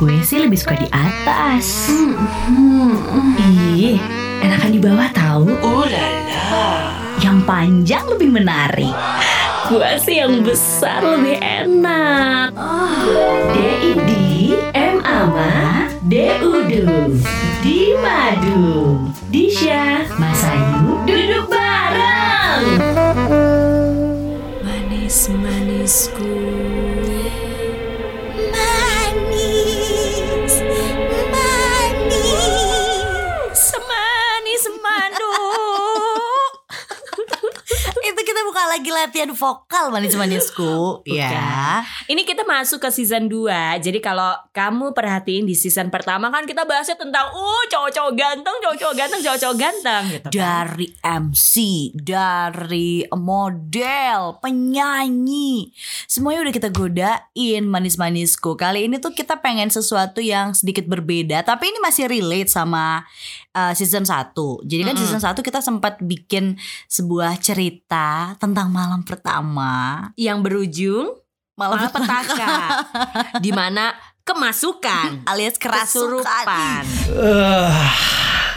Gue sih lebih suka di atas. Hmm, Ih, enakan di bawah tahu. Oh la la. Yang panjang lebih menarik. Gue sih yang besar lebih enak. DID M Ama DUDU Di Madu Disha Mas Ayu duduk bareng Manis manisku. Kita buka lagi latihan vokal manis-manisku. Ya. Ini kita masuk ke season 2 Jadi kalau kamu perhatiin di season pertama kan kita bahasnya tentang uh cowok-cowok ganteng, cowok-cowok ganteng, cowok-cowok ganteng gitu. kan. Dari MC, dari model, penyanyi, semuanya udah kita godain manis-manisku. Kali ini tuh kita pengen sesuatu yang sedikit berbeda, tapi ini masih relate sama uh, season 1. Jadi kan Mm-mm. season 1 kita sempat bikin sebuah cerita tentang malam pertama. yang berujung Malam malapetaka di mana kemasukan alias kerasukan. kesurupan.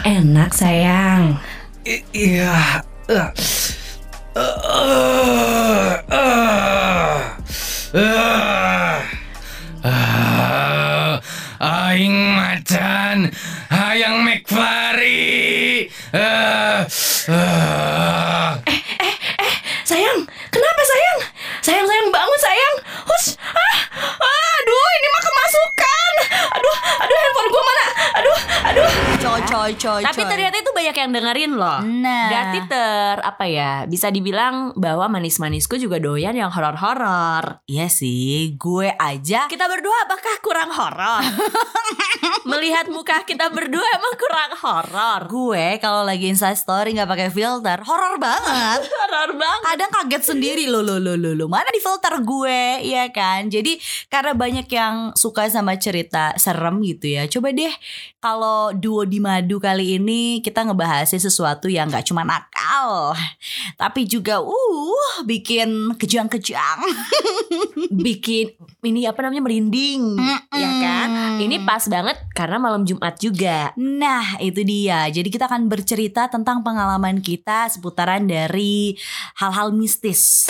Enak sayang I- Iya. Eh. Eh, eh, eh, eh. Ah, Aing macan, hayang McFlurry. Eh, eh. Sayang Kenapa sayang Sayang sayang bangun sayang Hus ah, Aduh ini mah kemasukan Aduh Aduh handphone gue mana Aduh Aduh Coy. Tapi coy. ternyata itu banyak yang dengerin loh. Nah. Berarti ter apa ya? Bisa dibilang bahwa manis-manisku juga doyan yang horor-horor. Iya sih, gue aja Kita berdua apakah kurang horor? Melihat muka kita berdua emang kurang horor. gue kalau lagi Insta story nggak pakai filter, horor banget. Horor banget. Kadang kaget sendiri loh loh loh loh loh. Mana di filter gue, iya kan? Jadi karena banyak yang suka sama cerita serem gitu ya. Coba deh kalau duo di madu kali ini kita ngebahasnya sesuatu yang nggak cuma nakal, tapi juga uh bikin kejang-kejang. Bikin ini apa namanya merinding, ya kan? Ini pas banget karena malam Jumat juga. Nah, itu dia. Jadi kita akan bercerita tentang pengalaman kita seputaran dari hal-hal mistis.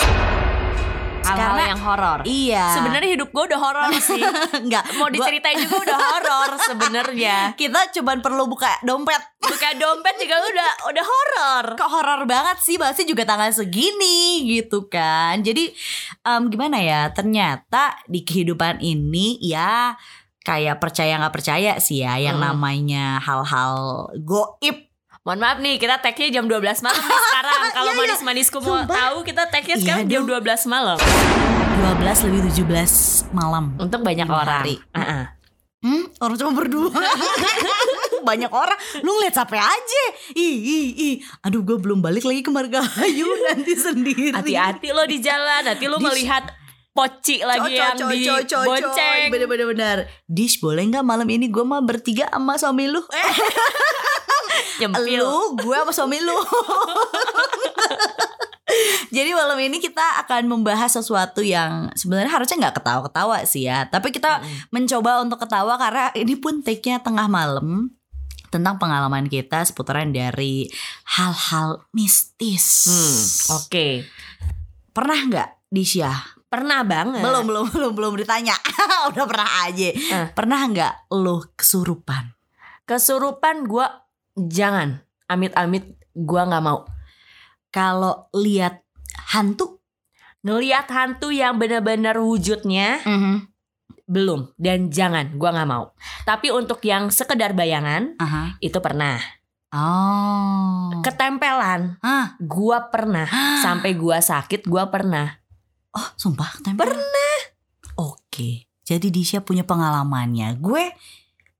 Hal-hal Karena- yang horor. Iya. Sebenarnya hidup gue udah horor sih. enggak Mau diceritain juga udah horor sebenarnya. kita cuman perlu buka dompet. Buka dompet juga udah udah horor. Kok horor banget sih bahasnya juga tanggal segini gitu kan. Jadi em, gimana ya? Ternyata di kehidupan ini ya kayak percaya nggak percaya sih ya yang Hmm. namanya hal-hal goib Mohon maaf nih, kita tag-nya jam 12 malam nih sekarang. Kalau Iya, iya. manis-manisku mau tahu, kita tag-nya Iya sekarang jam dong. 12 malam. 12 lebih 17 malam. Untuk banyak orang. hari. Ah-ah. Hmm, orang cuma berdua. Banyak orang. Lu ngeliat sampai aja. Ih, ih, ih. Aduh, gue belum balik lagi ke Margahayu nanti sendiri. Hati-hati lo di jalan, nanti lo melihat poci lagi Coy, yang di coy. bonceng. Bener-bener bener. Dish boleh nggak malam ini gue mah bertiga sama suami lu? Nyempil. lu, gue sama suami lu. Jadi malam ini kita akan membahas sesuatu yang sebenarnya harusnya nggak ketawa-ketawa sih ya. Tapi kita mencoba untuk ketawa karena ini pun take-nya tengah malam tentang pengalaman kita seputaran dari hal-hal mistis. Hmm, Oke. Pernah nggak Disya? Pernah banget. Belum belum belum belum ditanya. Udah pernah aja. Eh. Pernah nggak lo kesurupan? Kesurupan gue jangan. Amit-amit gue nggak mau. Kalau lihat hantu? Ngeliat hantu yang bener-bener wujudnya belum dan jangan gue nggak mau. Tapi untuk yang sekedar bayangan Aha. itu pernah. Oh. Ketempelan Ah. gue pernah sampai gue sakit gue pernah. Oh, sumpah tempel. Pernah. Oke. Jadi Disha punya pengalamannya. Gue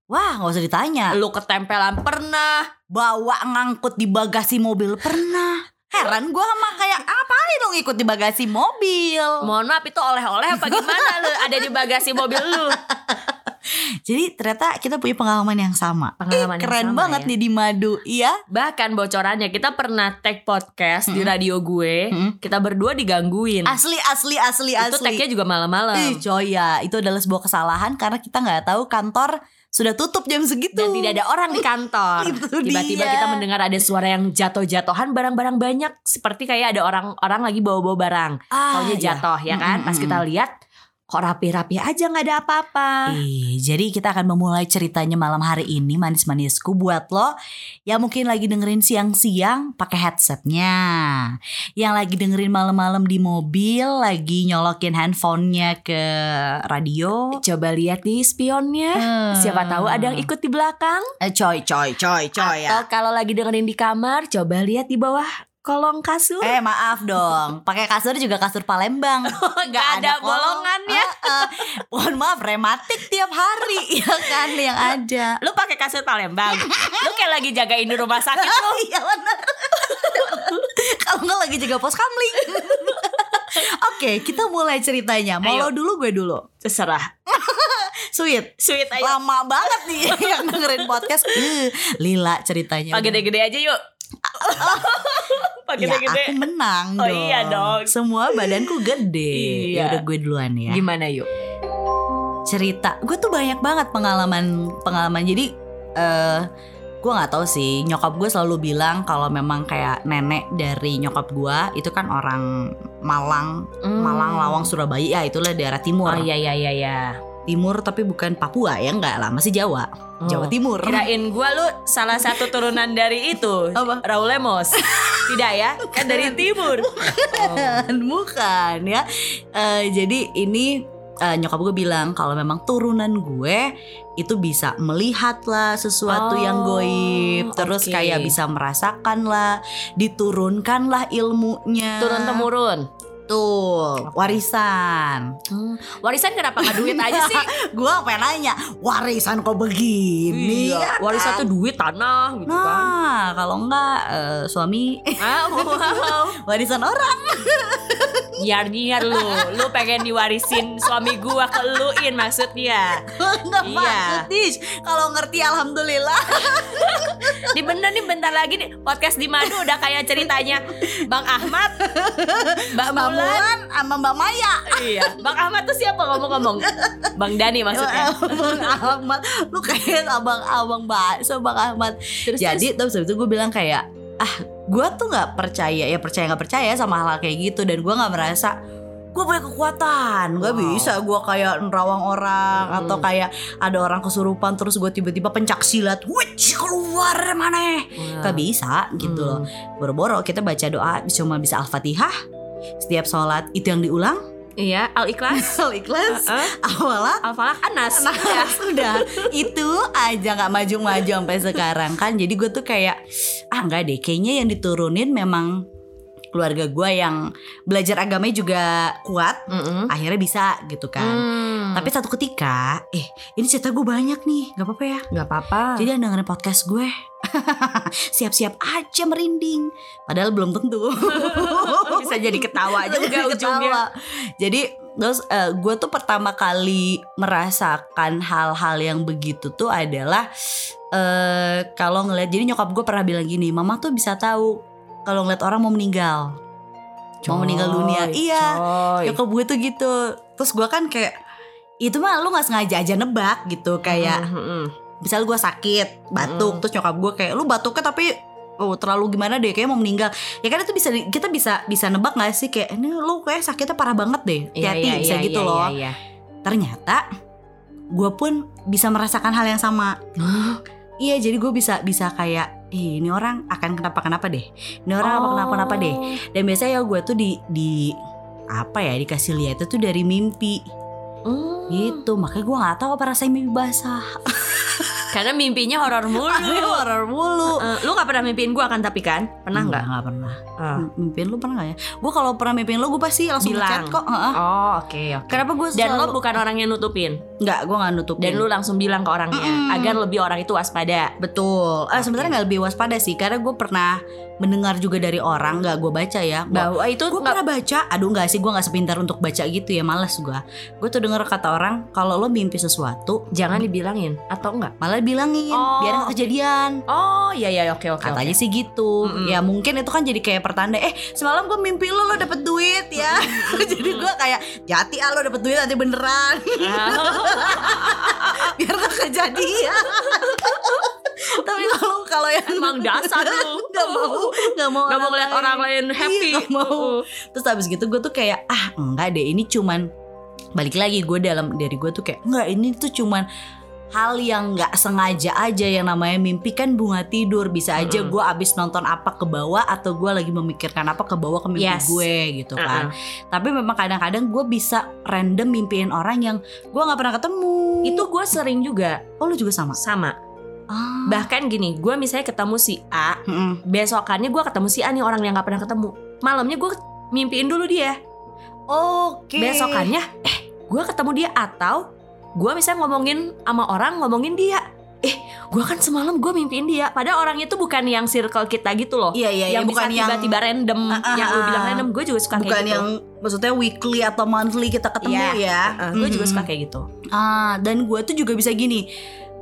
Wah, nggak usah ditanya. Lu ketempelan pernah. Bawa ngangkut di bagasi mobil pernah. Heran gue sama kayak ngapain dong ikut di bagasi mobil. Mohon maaf itu oleh-oleh apa gimana lu ada di bagasi mobil lu? Jadi ternyata kita punya pengalaman yang sama. Pengalaman Ih, yang keren sama banget ya. nih di madu, iya. Bahkan bocorannya kita pernah tag podcast di Mm-mm. radio gue. Mm-mm. Kita berdua digangguin. Asli asli asli Itu asli. tagnya juga malam-malam. Ih, coy ya, itu adalah sebuah kesalahan karena kita nggak tahu kantor sudah tutup jam segitu. Dan tidak ada orang di kantor. Tiba-tiba kita mendengar ada suara yang jatuh-jatuhan barang-barang banyak. Seperti kayak ada orang-orang lagi bawa-bawa barang. ah, Taunya iya. jatuh ya kan. Mm-mm, Pas kita lihat kok rapi-rapi aja nggak ada apa-apa. Ih, jadi kita akan memulai ceritanya malam hari ini manis-manisku buat lo yang mungkin lagi dengerin siang-siang pakai headsetnya, yang lagi dengerin malam-malam di mobil, lagi nyolokin handphonenya ke radio. Coba lihat nih spionnya. Hmm. Siapa tahu ada yang ikut di belakang. Eh, coy, coy, coy, coy ya. Atau kalau lagi dengerin di kamar, coba lihat di bawah kolong kasur. Eh maaf dong, pakai kasur juga kasur Palembang, nggak ada bolongannya. Eh, eh. Mohon maaf, rematik tiap hari, ya kan yang ada. Lu pakai kasur Palembang. Lu kayak lagi jagain di rumah sakit lu. Iya benar. Kalau nggak lagi jaga pos kamling. Oke, kita mulai ceritanya. Mau Ayo. lo dulu, gue dulu. Terserah. Sweet. Sweet ayo. Lama banget nih yang dengerin podcast. Uh, Lila ceritanya. Pak gede-gede aja yuk. Pak Ya, gede-gede. aku menang Oh, dong. iya dong. Semua badanku gede. Iya. Ya udah gue duluan ya. Gimana yuk? cerita gue tuh banyak banget pengalaman pengalaman jadi eh gue nggak tahu sih nyokap gue selalu bilang kalau memang kayak nenek dari nyokap gue itu kan orang Malang Malang Lawang Surabaya ya itulah daerah timur Hmm. Oh iya iya iya iya. Timur tapi bukan Papua ya enggak lah masih Jawa Oh. Jawa Timur Kirain gua lu salah satu turunan dari itu. Apa? Raul Lemos. Tidak ya? Kan dari timur. Oh. bukan ya Eh, jadi ini eh, nyokap gue bilang kalau memang turunan gue itu bisa melihat lah sesuatu Oh, yang goib terus oke. kayak bisa merasakan lah diturunkan lah ilmunya Turun temurun. Tuh warisan Warisan kenapa nggak duit aja sih? gue pengen nanya warisan kok begini Iya, ya warisan kan? tuh duit tanah gitu kan. nah kalau enggak eh, suami Ah, wow. warisan orang nyiar lu, lu pengen diwarisin suami gua ke luin maksudnya. Enggak Iya. maksud. Kalau ngerti alhamdulillah. Nih bener nih bentar lagi nih podcast di Madu udah kayak ceritanya Bang Ahmad, Mbak Mbak Mulan sama Mbak Maya. Iya, Bang Ahmad tuh siapa ngomong-ngomong? Bang Dani maksudnya. Bang Ahmad Lu kayak abang-abang bakso Bang Ahmad Terus Jadi terus habis itu gue bilang kayak Ah gue tuh gak percaya Ya percaya gak percaya sama hal, -hal kayak gitu Dan gue gak merasa Gue punya kekuatan Gak Wow. bisa gue kayak nerawang orang Hmm. Atau kayak ada orang kesurupan Terus gue tiba-tiba pencak silat Wih keluar mana Wah. Gak bisa gitu loh Hmm. Boro-boro kita baca doa Cuma bisa Al-Fatihah Setiap sholat itu yang diulang Iya, Al Ikhlas. Al-Ikhlas Heeh. Awalah Al Falak Anas. Nah sudah itu aja nggak maju-maju sampai sekarang kan jadi gue tuh kayak ah nggak deh kayaknya yang diturunin memang keluarga gue yang belajar agamanya juga kuat Mm-mm. akhirnya bisa gitu kan Hmm. tapi satu ketika eh ini cerita gue banyak nih nggak apa-apa ya nggak apa-apa. jadi yang dengerin podcast gue siap-siap aja merinding padahal belum tentu bisa jadi ketawa juga Ketawa. ujungnya. Jadi terus gue tuh pertama kali merasakan hal-hal yang begitu tuh adalah eh kalau ngeliat jadi nyokap gue pernah bilang gini, mama tuh bisa tahu kalau ngeliat orang mau meninggal, mau meninggal dunia. Coy, Iya, coy. nyokap gue tuh gitu. Terus gue kan kayak itu mah lu nggak sengaja aja nebak gitu kayak Mm-mm. Misal gue sakit batuk Mm. terus nyokap gue kayak lu batuknya tapi oh terlalu gimana deh kayak mau meninggal. Ya kan itu bisa kita bisa bisa nebak gak sih? Kayak ini lu kayak sakitnya parah banget deh Iya, hati-hati iya, bisa iya, gitu iya, loh. iya, iya. ternyata gue pun bisa merasakan hal yang sama. Iya jadi gue bisa bisa kayak Ih, ini orang akan kenapa kenapa deh ini orang apa kenapa kenapa deh. Dan biasanya ya gue tuh di di apa ya dikasih lihat itu dari mimpi Hmm. gitu makanya gue nggak tahu apa rasanya mimpi basah Karena mimpinya horor mulu. horor mulu. Eh, lu gak pernah mimpiin gue kan tapi kan? Pernah nggak? Nggak pernah. Ah. M- Mimpiin lu pernah gak ya? Gue kalau pernah mimpiin lu gue pasti langsung Bilang. chat kok. Heeh. Oh oke oke. Kenapa gue Dan lo bukan orang yang nutupin. Nggak, gue gak nutupin. Dan lu langsung bilang ke orangnya Mm-mm. agar lebih orang itu waspada. Betul. Eh, sebenarnya nggak lebih waspada sih, karena gue pernah mendengar juga dari orang, nggak gue baca ya. Bahwa itu gue nggak pernah baca, aduh nggak sih, gue nggak sepintar untuk baca gitu ya, males gue. Gue tuh denger kata orang, kalau lo mimpi sesuatu, jangan dibilangin atau enggak? malah bilangin, Oh, biar nggak kejadian. Oh iya iya oke oke. Katanya oke. sih gitu. Mm-mm. Ya mungkin itu kan jadi kayak pertanda, eh semalam gue mimpi lo lo dapet duit ya. jadi gue kayak jati ah lo dapet duit nanti beneran, biar gak kejadian. Tapi kalau kalau yang Emang dasar lu. nggak mau nggak mau Gak mau ngeliat orang lain happy. Iya, nggak mau. terus habis gitu gue tuh kayak ah enggak deh ini cuman balik lagi gue dalam dari gue tuh kayak enggak ini tuh cuman hal yang nggak sengaja aja yang namanya mimpi kan bunga tidur bisa aja gue abis nonton apa ke bawah atau gue lagi memikirkan apa ke bawah ke mimpi Yes. gue gitu kan Uh-uh. tapi memang kadang-kadang gue bisa random mimpiin orang yang gue nggak pernah ketemu Itu gue sering juga oh lu juga sama sama. Ah Bahkan gini, gue misalnya ketemu si A, Mm-mm. besokannya gue ketemu si A nih orang yang gak pernah ketemu. Malamnya gue mimpiin dulu dia. oke Besokannya, eh gue ketemu dia atau gue misalnya ngomongin sama orang ngomongin dia. Eh, gue kan semalam gue mimpiin dia. Padahal orang itu bukan yang circle kita gitu loh. iya iya iya, yang bukan bisa yang tiba-tiba random, Ah, ah, yang lu bilang random. Gue juga suka bukan kayak gitu. yang maksudnya weekly atau monthly kita ketemu ya. gue juga Mhm. suka kayak gitu. Ah, dan gue tuh juga bisa gini.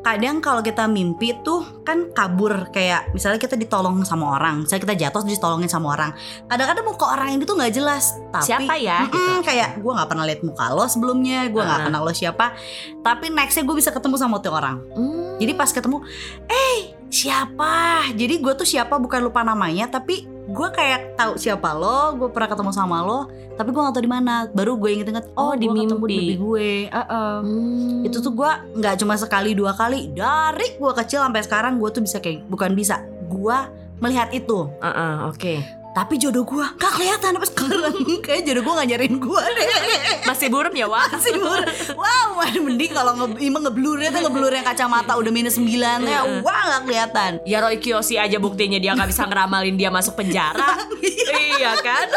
Kadang kalau kita mimpi tuh kan kabur kayak misalnya kita ditolong sama orang, misalnya kita jatuh terus ditolongin sama orang. Kadang-kadang muka orang ini tuh nggak jelas, tapi Siapa ya? Mm-mm, Gitu. kayak gue nggak pernah lihat muka lo sebelumnya, gue nggak Ah. kenal lo siapa. Tapi nextnya gue bisa ketemu sama tuh orang. Hmm. Jadi pas ketemu, eh siapa? Jadi gue tuh siapa bukan lupa namanya, tapi gue kayak tahu siapa lo, gue pernah ketemu sama lo, tapi gue nggak tahu di mana. Baru gue inget-inget, oh, Oh, di gue ketemu di mimpi. mimpi gue. Heeh. Hmm. Itu tuh gue nggak cuma sekali dua kali, dari gue kecil sampai sekarang gue tuh bisa kayak bukan bisa, gue melihat itu. Ah, ah, oke. Tapi jodoh gue gak kelihatan sampai sekarang. Kayak jodoh gue gak nyariin gue deh. Masih burem ya, Wak? Masih blur. Wow, waduh, mending kalau nge emang ngeblurnya tuh ngeblur yang kacamata udah minus 9 ya. Wah, gak kelihatan. Ya Roy Kiyoshi aja buktinya dia nggak bisa ngeramalin dia masuk penjara. iya kan?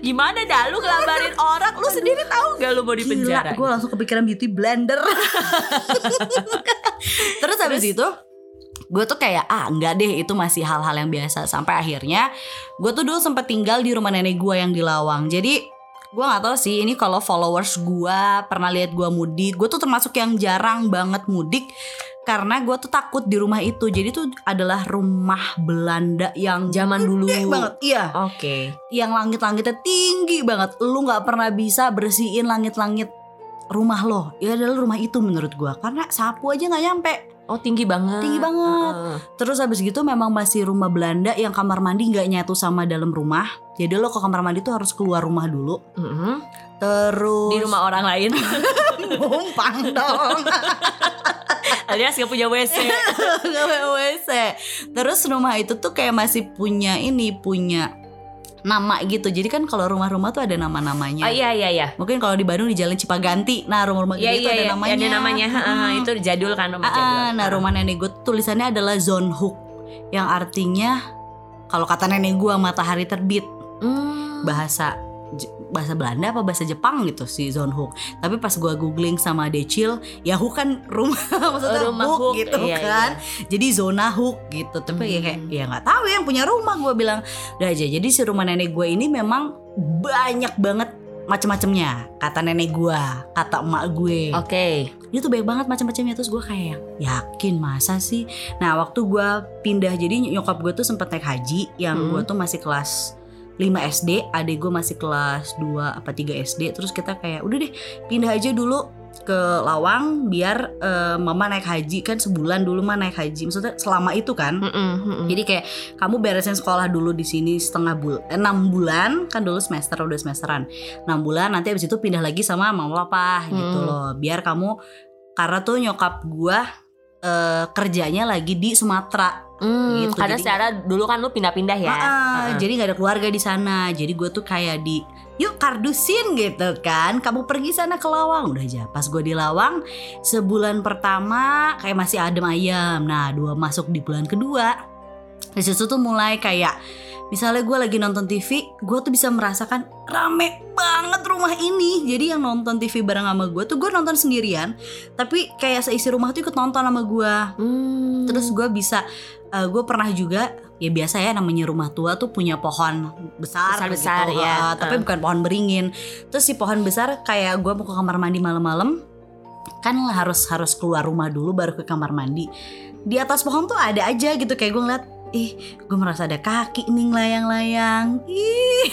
Gimana dah lu ngelabarin orang lu sendiri tahu gak lu mau di penjara? gue langsung kepikiran beauty blender. Terus habis itu gue tuh kayak ah enggak deh itu masih hal-hal yang biasa. Sampai akhirnya gue tuh dulu sempat tinggal di rumah nenek gue yang di Lawang. Jadi gue nggak tahu sih ini kalau followers gue pernah lihat gue mudik gue tuh termasuk yang jarang banget mudik karena gue tuh takut di rumah itu. Jadi tuh adalah rumah Belanda yang Zaman dulu. banget. Iya. Oke. yang langit-langitnya tinggi banget. Lu nggak pernah bisa bersihin langit-langit rumah lo. Ya adalah rumah itu menurut gua. Karena sapu aja nggak nyampe Oh tinggi banget. Tinggi banget. Heeh. terus habis gitu memang masih rumah Belanda yang kamar mandi nggak nyatu sama dalam rumah jadi lo ke kamar mandi tuh harus keluar rumah dulu Mm-mm. terus Di rumah orang lain. numpang dong Alias gak punya WC. nggak punya WC terus rumah itu tuh kayak masih punya ini punya nama gitu jadi kan kalau rumah-rumah tuh ada nama-namanya Oh iya iya iya. Mungkin kalau di Bandung di Jalan Cipaganti. Nah, rumah-rumah Iya gede itu iya ada iya. namanya. Ada namanya. Heeh, Hmm. Itu jadul kan rumah Ah, jadul. ah, nah, rumah nenek gue tulisannya adalah Zonhoek yang artinya kalau kata nenek gue matahari terbit Hmm. bahasa bahasa Belanda apa bahasa Jepang gitu si Zonhoek. Tapi pas gue googling sama Decil, ya Hoek kan rumah maksudnya Rumah Hoek Hoek, gitu iya, kan. Jadi zona Hoek gitu. Tapi ya kayak Hmm. ya nggak tahu yang punya rumah gue bilang. Udah aja. Jadi si rumah nenek gue ini memang banyak banget macem-macemnya kata nenek gue kata emak gue Oke. ini tuh banyak banget macam-macamnya terus gue kayak yakin masa sih nah waktu gue pindah jadi nyokap gue tuh sempet naik haji yang Hmm. gue tuh masih kelas 5 SD adik gue masih kelas 2 apa 3 SD terus kita kayak udah deh pindah aja dulu ke Lawang biar eh, mama naik haji. Kan sebulan dulu mah naik haji maksudnya selama itu kan. Mm-mm, mm-mm. jadi kayak kamu beresin sekolah dulu di sini setengah bulan, enam bulan kan dulu semester udah semesteran, enam bulan nanti abis itu pindah lagi sama mama papa gitu Hmm. loh, biar kamu karena tuh nyokap gua eh, kerjanya lagi di Sumatera, Hmm, gitu, karena jadi- secara dulu kan lu pindah-pindah ya. Ah, Heeh. jadi nggak ada keluarga di sana, jadi gue tuh kayak di yuk kardusin gitu kan kamu pergi sana ke Lawang udah aja pas gue di Lawang sebulan pertama kayak masih adem ayam nah dua masuk di bulan kedua di situ tuh mulai kayak misalnya gue lagi nonton TV gue tuh bisa merasakan rame banget rumah ini jadi yang nonton TV bareng sama gue tuh gue nonton sendirian tapi kayak seisi rumah tuh ikut nonton sama gue Hmm. terus gue bisa gue pernah juga ya biasa ya namanya rumah tua tuh punya pohon besar Besar-besar, gitu. ya. Uh, tapi Uh. bukan pohon beringin terus si pohon besar kayak gue mau ke kamar mandi malam-malam kan harus harus keluar rumah dulu baru ke kamar mandi di atas pohon tuh ada aja gitu kayak gue ngeliat ih gue merasa ada kaki nih layang-layang Ih,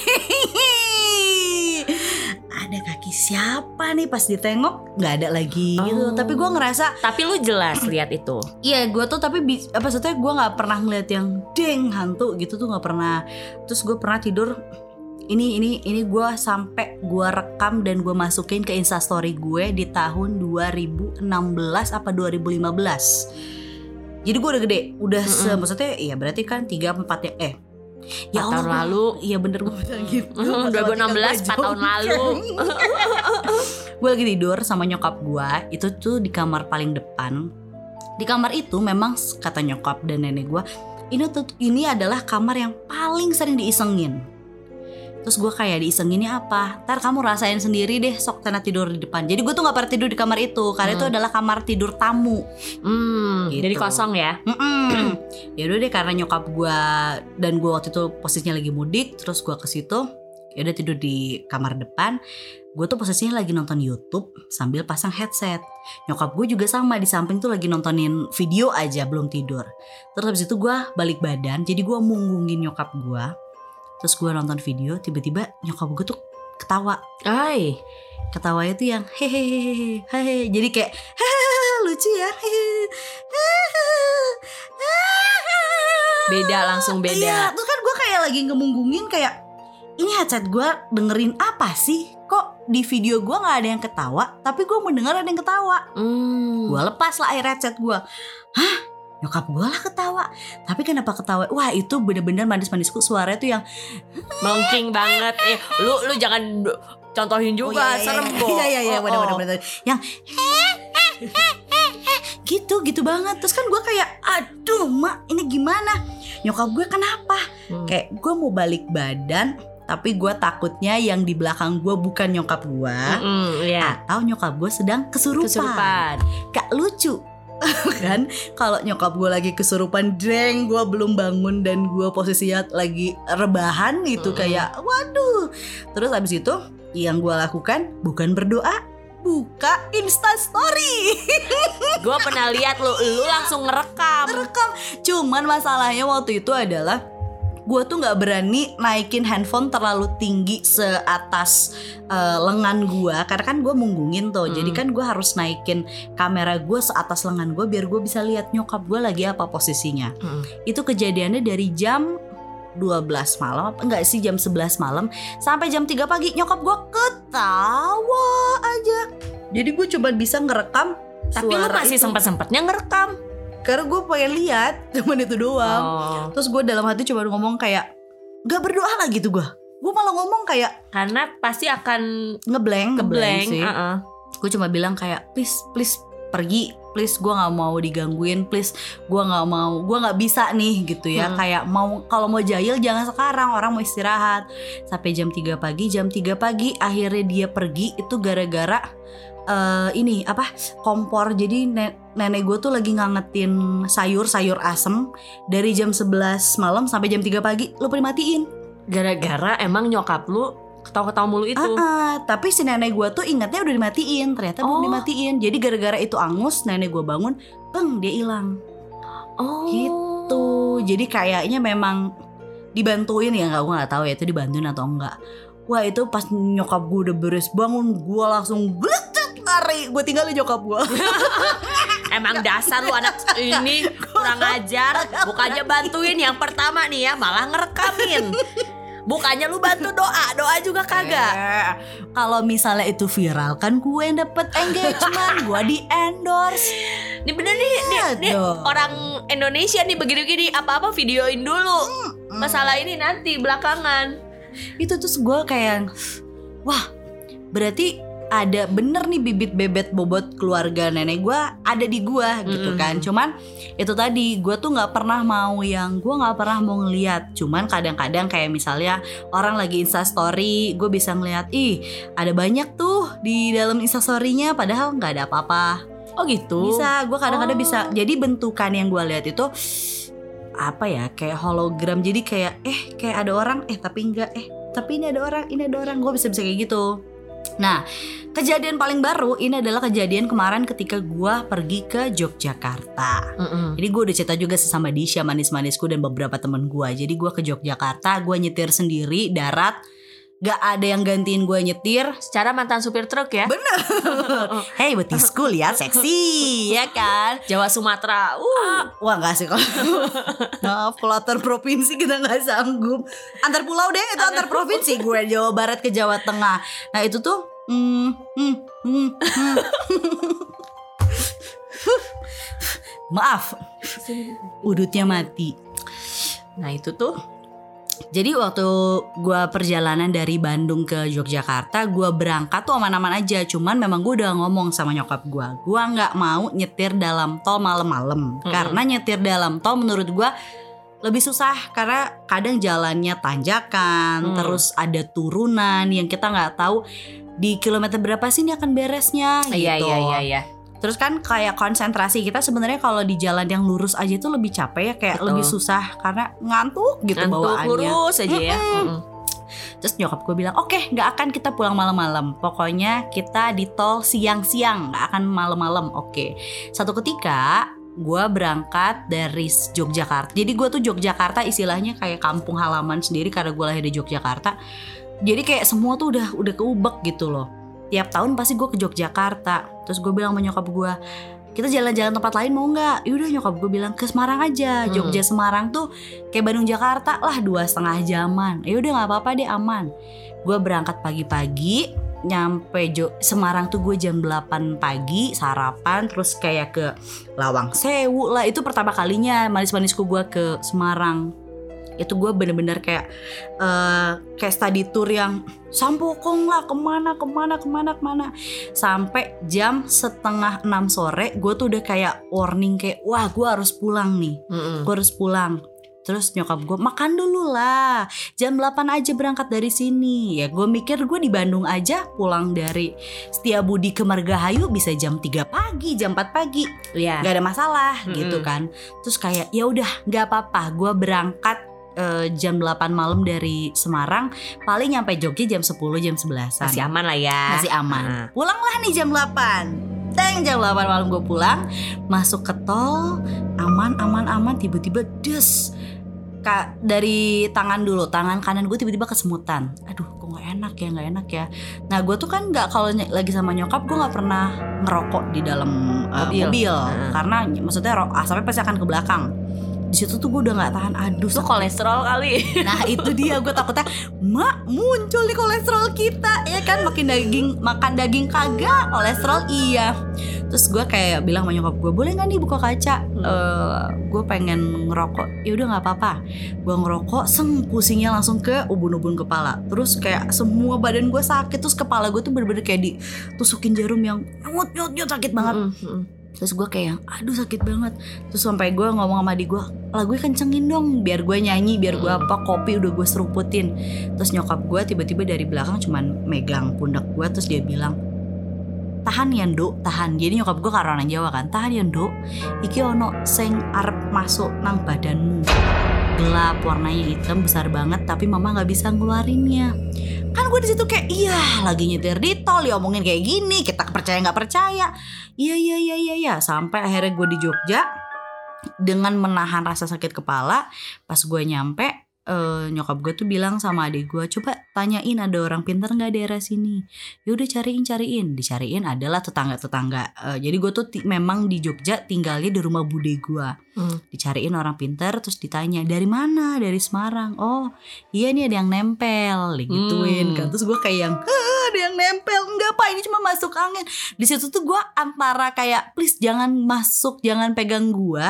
ada kaki siapa nih pas ditengok nggak ada lagi gitu Oh. tapi gue ngerasa Tapi lu jelas lihat itu. Iya, gue tuh tapi apa maksudnya gue nggak pernah ngeliat yang deng hantu gitu tuh nggak pernah. Terus gue pernah tidur ini ini ini gue sampai gue rekam dan gue masukin ke instastory gue di tahun 2016 apa 2015. Jadi gue udah gede, udah se Mm-mm. maksudnya iya berarti kan 3 4 ya eh Empat tahun lalu. Iya bener gue bilang gitu. 2016 4 tahun lalu. gue lagi tidur sama nyokap gue itu tuh di kamar paling depan. Di kamar itu memang kata nyokap dan nenek gue ini tuh ini adalah kamar yang paling sering diisengin terus gue kayak diisenginnya apa? Ntar kamu rasain sendiri deh sok tanah tidur di depan. Jadi gue tuh nggak pernah tidur di kamar itu karena itu Hmm. adalah kamar tidur tamu. Hmm, Gitu. jadi kosong ya. Ya udah deh karena nyokap gue dan gue waktu itu posisinya lagi mudik terus gue ke situ ya udah tidur di kamar depan. Gue tuh posisinya lagi nonton YouTube sambil pasang headset. Nyokap gue juga sama di samping tuh lagi nontonin video aja belum tidur. Terus habis itu gue balik badan jadi gue munggungin nyokap gue terus gue nonton video tiba-tiba nyokap gue tuh ketawa. Ay, ketawanya tuh yang hehehe hehehe jadi kayak lucu ya Beda, langsung beda. iya terus kan gue kayak lagi ngemunggungin kayak ini headset gue dengerin apa sih? Kok di video gue nggak ada yang ketawa tapi gue mendengar ada yang ketawa. Hmm. gue lepas lah air headset gue hah nyokap gue lah ketawa tapi kenapa ketawa wah itu bener-bener manis-manisku suaranya tuh yang melengking banget. Eh, lu lu jangan contohin juga, serem kok. Iya iya iya Oh, benar oh. benar benar. Yang gitu gitu banget. Terus kan gue kayak aduh mak ini gimana? Nyokap gue kenapa? Hmm. Kayak gue mau balik badan tapi gue takutnya yang di belakang gue bukan nyokap gue Mm-mm, iya. atau nyokap gue sedang kesurupan. Kesurupan. Kak lucu kan kalau nyokap gue lagi kesurupan dreng gue belum bangun dan gue posisinya lagi rebahan gitu Mm-mm. kayak waduh terus abis itu yang gue lakukan bukan berdoa buka insta story Gue pernah lihat lu, lu langsung ngerekam. rekam cuman masalahnya waktu itu adalah gue tuh nggak berani naikin handphone terlalu tinggi seatas eh, lengan gue karena kan gue munggungin tuh Hmm. jadi kan gue harus naikin kamera gue seatas lengan gue biar gue bisa lihat nyokap gue lagi apa posisinya Mm. itu kejadiannya dari jam 12 malam apa enggak sih jam 11 malam sampai jam 3 pagi nyokap gue ketawa aja jadi gue coba bisa ngerekam Tapi lu suara masih itu. sempat-sempatnya ngerekam. Karena gue pengen lihat cuman itu doang Oh. Terus gue dalam hati cuma ngomong kayak Gak berdoa lah gitu gue Gue malah ngomong kayak Karena pasti akan ngeblank keblank. sih uh-uh. Gue cuma bilang kayak please please pergi Please gue gak mau digangguin Please gue gak mau Gue gak bisa nih gitu ya Hmm. Kayak mau kalau mau jahil jangan sekarang Orang mau istirahat Sampai jam 3 pagi Jam 3 pagi akhirnya dia pergi Itu gara-gara eh, ini apa kompor. Jadi ne- nenek gue tuh lagi ngangetin sayur sayur asem dari jam 11 malam sampai jam 3 pagi. Lupa dimatiin Gara-gara emang nyokap lu ketawa-ketawa mulu itu. Ah, ah, tapi si nenek gue tuh ingatnya udah dimatiin ternyata belum Oh. dimatiin. Jadi gara-gara itu angus nenek gue bangun bang dia hilang. Oh. tuh jadi kayaknya memang dibantuin ya nggak gue nggak tahu ya itu dibantuin atau enggak wah itu pas nyokap gue udah beres bangun gue langsung beletet lari gue tinggalin nyokap gue Emang dasar lu anak ini kurang ajar. Bukannya bantuin yang pertama nih ya, malah ngerekamin. Bukannya lu bantu doa, doa juga kagak. Eh, kalau misalnya itu viral kan gue yang dapet engagement gue di endorse Ini bener nih, nih, nih dong. orang Indonesia nih begini-begini apa-apa videoin dulu. Masalah ini nanti belakangan. itu terus gue kayak wah berarti ada bener nih bibit bebet bobot keluarga nenek gue ada di gue gitu Mm-mm. kan. Cuman itu tadi gue tuh nggak pernah mau yang gue nggak pernah mau ngeliat. Cuman kadang-kadang kayak misalnya orang lagi insta story gue bisa ngeliat ih ada banyak tuh di dalam insta storynya padahal nggak ada apa-apa. Oh gitu. bisa gue kadang-kadang Oh. bisa jadi bentukan yang gue lihat itu apa ya kayak hologram. Jadi kayak eh kayak ada orang eh tapi enggak eh tapi ini ada orang ini ada orang. Gue bisa bisa kayak gitu nah kejadian paling baru ini adalah kejadian kemarin ketika gue pergi ke Yogyakarta Mm-mm. jadi gue udah cerita juga sesama Disha manis-manisku dan beberapa temen gue jadi gue ke Yogyakarta gue nyetir sendiri darat gak ada yang gantiin gue nyetir Secara mantan supir truk ya. bener hey betisku lihat seksi ya kan Jawa Sumatera. Uh. Wah nggak sih kalau Maaf kalau antar provinsi kita nggak sanggup Antar pulau deh itu antar provinsi Gue Jawa Barat ke Jawa Tengah Nah itu tuh hmm, hmm, hmm, hmm. Maaf Udutnya mati Nah itu tuh. Jadi waktu gue perjalanan dari Bandung ke Yogyakarta Gue berangkat tuh aman-aman aja Cuman memang gue udah ngomong sama nyokap gue Gue nggak mau nyetir dalam tol malam-malam Mm-mm. Karena nyetir dalam tol menurut gue lebih susah karena kadang jalannya tanjakan Hmm. terus ada turunan yang kita nggak tahu di kilometer berapa sih ini akan beresnya Iya gitu. iya iya iya. Terus kan kayak konsentrasi kita sebenarnya kalau di jalan yang lurus aja itu lebih capek ya kayak Betul. lebih susah karena ngantuk gitu Ngantuk bawaannya. lurus aja ya. Mm-mm. Mm-mm. Terus nyokap gue bilang, oke nggak akan kita pulang malam-malam. Pokoknya kita di tol siang-siang, nggak akan malam-malam. Oke. Satu ketika gue berangkat dari Yogyakarta. Jadi gue tuh Yogyakarta istilahnya kayak kampung halaman sendiri karena gue lahir di Yogyakarta. Jadi kayak semua tuh udah udah keubek gitu loh. Tiap tahun pasti gue ke Yogyakarta. Terus gue bilang sama nyokap gue, kita jalan-jalan tempat lain mau nggak? Yaudah nyokap gue bilang ke Semarang aja. Hmm. Jogja Semarang tuh kayak Bandung Jakarta lah dua setengah jaman. Ya udah nggak apa-apa deh aman. Gue berangkat pagi-pagi nyampe Jo Semarang tuh gue jam 8 pagi sarapan terus kayak ke Lawang Sewu lah itu pertama kalinya manis-manisku gue ke Semarang itu gue bener-bener kayak eh kayak study tour yang sampokong lah ke mana ke mana ke mana ke mana. Sampai jam setengah enam sore gue tuh udah kayak warning kayak wah gue harus pulang nih. Mm-mm. gue harus pulang. Terus nyokap gue makan dulu lah. Jam 8 aja berangkat dari sini. Ya gue mikir gue di Bandung aja Pulang dari Setiabudi ke Margahayu Bisa jam 3 pagi Jam 4 pagi. Iya. nggak ada masalah Mm-mm. gitu kan. Terus kayak ya udah nggak apa-apa. Gue berangkat eh, jam 8 malam dari Semarang Paling nyampe Jogja jam 10 jam 11 Masih aman lah ya. masih aman. Nah. Pulanglah nih jam 8. Teng jam 8 malam gue pulang, masuk ke tol, aman aman aman tiba-tiba des. Kak dari tangan dulu, tangan kanan gue tiba-tiba kesemutan. Aduh, kok nggak enak ya, nggak enak ya. Nah, gue tuh kan nggak kalau lagi sama nyokap, gue nggak pernah ngerokok di dalam uh, Mobil. mobil, Heeh. karena maksudnya asapnya pasti akan ke belakang. Di situ tuh gue udah nggak tahan. Aduh, sakit kolesterol kali. Nah itu dia gue takutnya Mak muncul nih kolesterol kita. Ya kan makin daging Makan daging kagak Kolesterol iya. Terus gue kayak bilang sama nyokap gue Boleh gak nih buka kaca? Eh, Gue pengen ngerokok. Ya udah gak apa-apa. Gue ngerokok Seng pusingnya langsung ke ubun-ubun kepala. Terus kayak semua badan gue sakit Terus kepala gue tuh bener-bener kayak ditusukin jarum yang Nyut nyut nyut sakit banget. Mm-mm. Terus gue kayak aduh sakit banget. Terus sampai gue ngomong sama adik gue Lagu kencengin dong biar gue nyanyi Biar gue apa kopi udah gue seruputin. Terus nyokap gue tiba-tiba dari belakang cuman megang pundak gue Terus dia bilang Tahan ya nduk, tahan. Jadi nyokap gue karena Jawa kan Tahan ya nduk Iki ono sing arep masuk nang badanmu Gelap warnanya hitam besar banget Tapi mama gak bisa ngeluarinnya. Kan gue di situ kayak iya lagi nyetir di tol ya omongin kayak gini kita percaya nggak percaya. Iya iya iya iya iya. Sampai akhirnya gue di Jogja dengan menahan rasa sakit kepala pas gue nyampe eh, nyokap gue tuh bilang sama adik gue coba tanyain ada orang pintar nggak daerah sini? Yaudah cariin cariin. Dicariin adalah tetangga tetangga jadi gue tuh memang di Jogja tinggalnya di rumah bude gue. Hmm. dicariin orang pintar terus ditanya dari mana? Dari Semarang? Oh iya nih ada yang nempel. Digituin Hmm. kan. Terus gue kayak yang "Hah, ada yang nempel? Enggak pak ini cuma masuk angin. Di situ tuh gue antara kayak please jangan masuk jangan pegang gue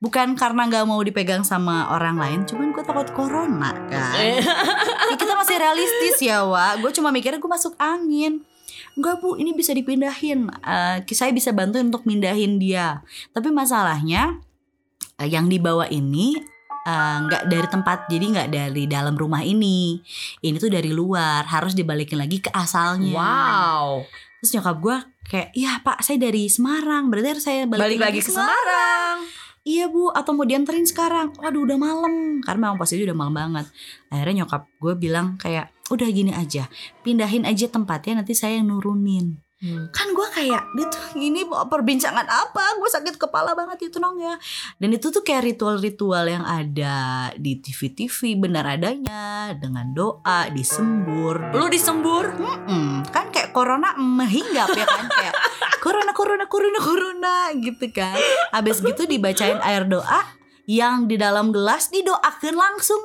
bukan karena nggak mau dipegang sama orang lain cuman gue takut corona corona kan. Ya, kita masih realistis ya, Wak. Gue cuma mikirnya gue masuk angin. Enggak bu, ini bisa dipindahin. Eh, saya bisa bantu untuk mindahin dia. Tapi masalahnya eh, yang dibawa ini nggak dari tempat, jadi nggak dari dalam rumah ini. Ini tuh dari luar, harus dibalikin lagi ke asalnya. Wow. Terus nyokap gue kayak, iya pak, saya dari Semarang. Berarti harus saya balik, Balik lagi ke Semarang. Iya bu, atau mau dianterin sekarang? Waduh udah malam, karena memang posisi udah malam banget. Akhirnya nyokap gue bilang kayak, udah gini aja, pindahin aja tempatnya nanti saya yang nurunin. Hmm. Kan gue kayak, dia ini mau perbincangan apa? Gue sakit kepala banget itu nong ya. Dan itu tuh kayak ritual-ritual yang ada di TV-TV benar adanya, dengan doa, disembur. Lu disembur? Mm-mm. kan kayak corona menghinggap ya kan kayak corona corona corona corona gitu kan habis gitu dibacain air doa yang di dalam gelas didoakan langsung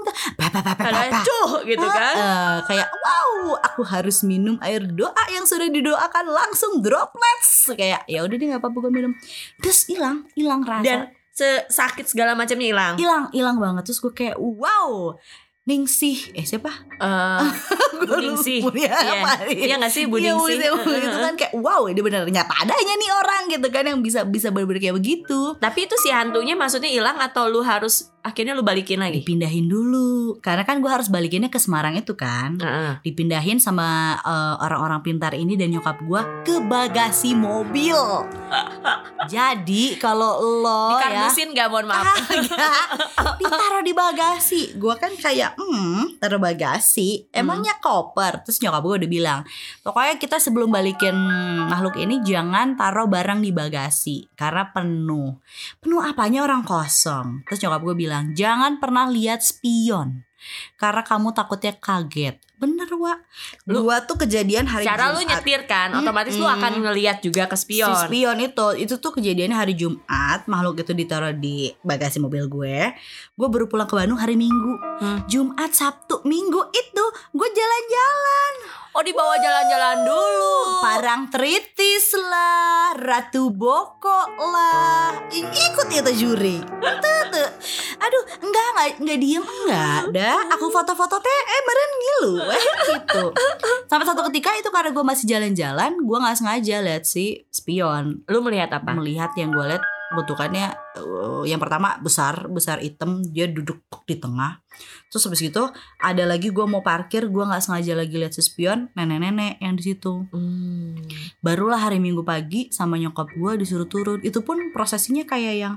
cuh gitu kan. Eh, kayak wow aku harus minum air doa yang sudah didoakan langsung droplets kayak ya udah deh nggak apa-apa gue minum. Terus hilang hilang rasa. Dan sakit segala macamnya hilang. hilang hilang banget. Terus gue kayak wow Ningsih eh siapa Eh, Bu Ningsih. Iya, Iya. Iya nggak sih Bu Iya, Ningsih? Ningsih. itu kan kayak wow ini benar nyata adanya nih orang gitu kan yang bisa bisa bener kayak begitu Tapi itu si hantunya maksudnya hilang atau lu harus akhirnya lu balikin lagi? dipindahin dulu. Karena kan gue harus balikinnya ke Semarang itu kan. Heeh. dipindahin sama eh, orang-orang pintar ini dan nyokap gue ke bagasi mobil. Jadi kalau lo ya Dikardusin gak mohon maaf. Kagak Ditaruh di bagasi. Gue kan kayak Hmm taruh bagasi. Emangnya koper? Terus nyokap gue udah bilang Pokoknya kita sebelum balikin makhluk ini Jangan taruh barang di bagasi. Karena penuh. Penuh apanya orang kosong? Terus nyokap gue bilang Jangan pernah lihat spion Karena kamu takutnya kaget Bener Wak Lu- Gua tuh kejadian hari Cara lu Jumat. nyetir kan, otomatis lu Mm-mm. akan ngeliat juga ke spion. Si spion itu itu tuh kejadiannya hari Jumat makhluk itu ditaruh di bagasi mobil gue gue baru pulang ke Bandung hari Minggu Hmm. Jumat Sabtu Minggu itu gue jalan-jalan Oh dibawa jalan-jalan dulu. Parang Tritis lah Ratu Boko lah ikut itu juri tuh, tuh. aduh enggak enggak enggak diem enggak dah aku foto-foto teh eh meren ngilu eh gitu sampai satu ketika itu karena gue masih jalan-jalan gue nggak sengaja lihat si spion Lu melihat apa? melihat yang gue lihat bentukannya uh, yang pertama besar besar hitam dia duduk di tengah terus habis gitu ada lagi gue mau parkir gue nggak sengaja lagi lihat si spion nenek-nenek yang di situ Hmm. barulah hari minggu pagi sama nyokap gue disuruh turun itu pun prosesinya kayak yang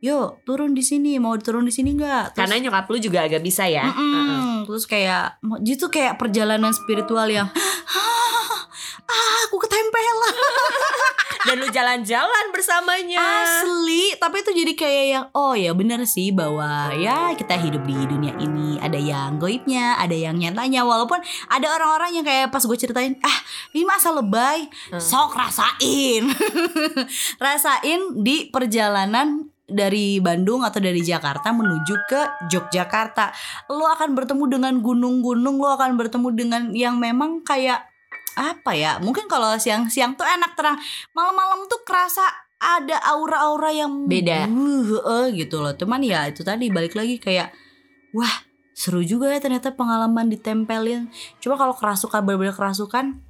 yuk turun di sini mau turun di sini nggak Karena nyokap lu juga agak bisa ya. Mm-mm. Heeh. terus kayak itu kayak perjalanan spiritual yang ah aku ketempelan Dan lu jalan-jalan bersamanya. Asli, tapi itu jadi kayak yang oh ya benar sih bahwa ya kita hidup di dunia ini ada yang goibnya, ada yang nyatanya walaupun ada orang-orang yang kayak pas gue ceritain ah ini masa lebay, Hmm. sok rasain, rasain di perjalanan dari Bandung atau dari Jakarta menuju ke Yogyakarta lo akan bertemu dengan gunung-gunung lo akan bertemu dengan yang memang kayak apa ya mungkin kalau siang-siang tuh enak terang. Malam-malam tuh kerasa ada aura-aura yang Beda. uh, uh, gitu loh. Cuman ya itu tadi balik lagi kayak wah seru juga ya ternyata pengalaman ditempelin. Cuma kalau kerasukan bener-bener kerasukan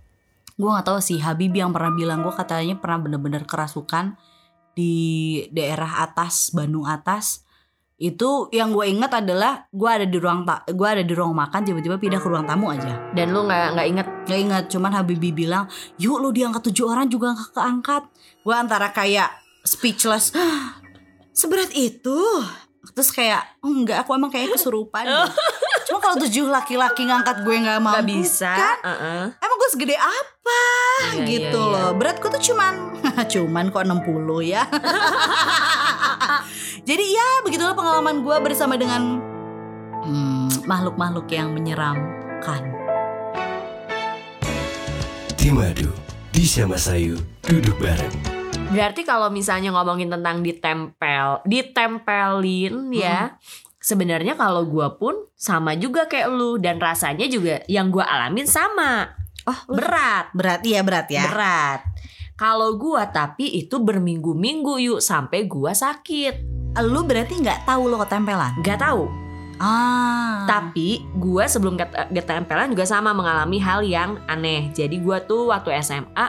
gue nggak tahu sih Habib yang pernah bilang gue katanya pernah bener-bener kerasukan di daerah atas Bandung atas itu yang gue inget adalah gue ada di ruang ta gue ada di ruang makan tiba-tiba pindah ke ruang tamu aja Dan lu nggak nggak inget Gak ingat, cuman Habibie bilang, yuk lu diangkat tujuh orang juga gak keangkat. Gue antara kayak speechless, seberat itu. Terus kayak, "Oh, enggak, aku emang kayak kesurupan. deh." Cuma kalau tujuh laki-laki ngangkat gue gak mampu nggak bisa. kan? Heeh. Emang gue segede apa Iya, gitu iya, iya. loh. Beratku tuh cuman, cuman kok 60 ya. Jadi ya begitulah pengalaman gue bersama dengan hmm, makhluk-makhluk yang menyeramkan. Timadu, di Samasayu, duduk bareng. Berarti kalau misalnya ngomongin tentang ditempel, ditempelin ya. Sebenarnya kalau gua pun sama juga kayak lu dan rasanya juga yang gua alamin sama. Oh, Berat, berat ya berat ya. berat. Kalau gua tapi itu berminggu-minggu yuk sampai gua sakit. Lu berarti nggak tahu lo ketempelan? Gak tahu. Ah. Tapi gue sebelum ket- ketempelan juga sama mengalami hal yang aneh. Jadi gue tuh waktu SMA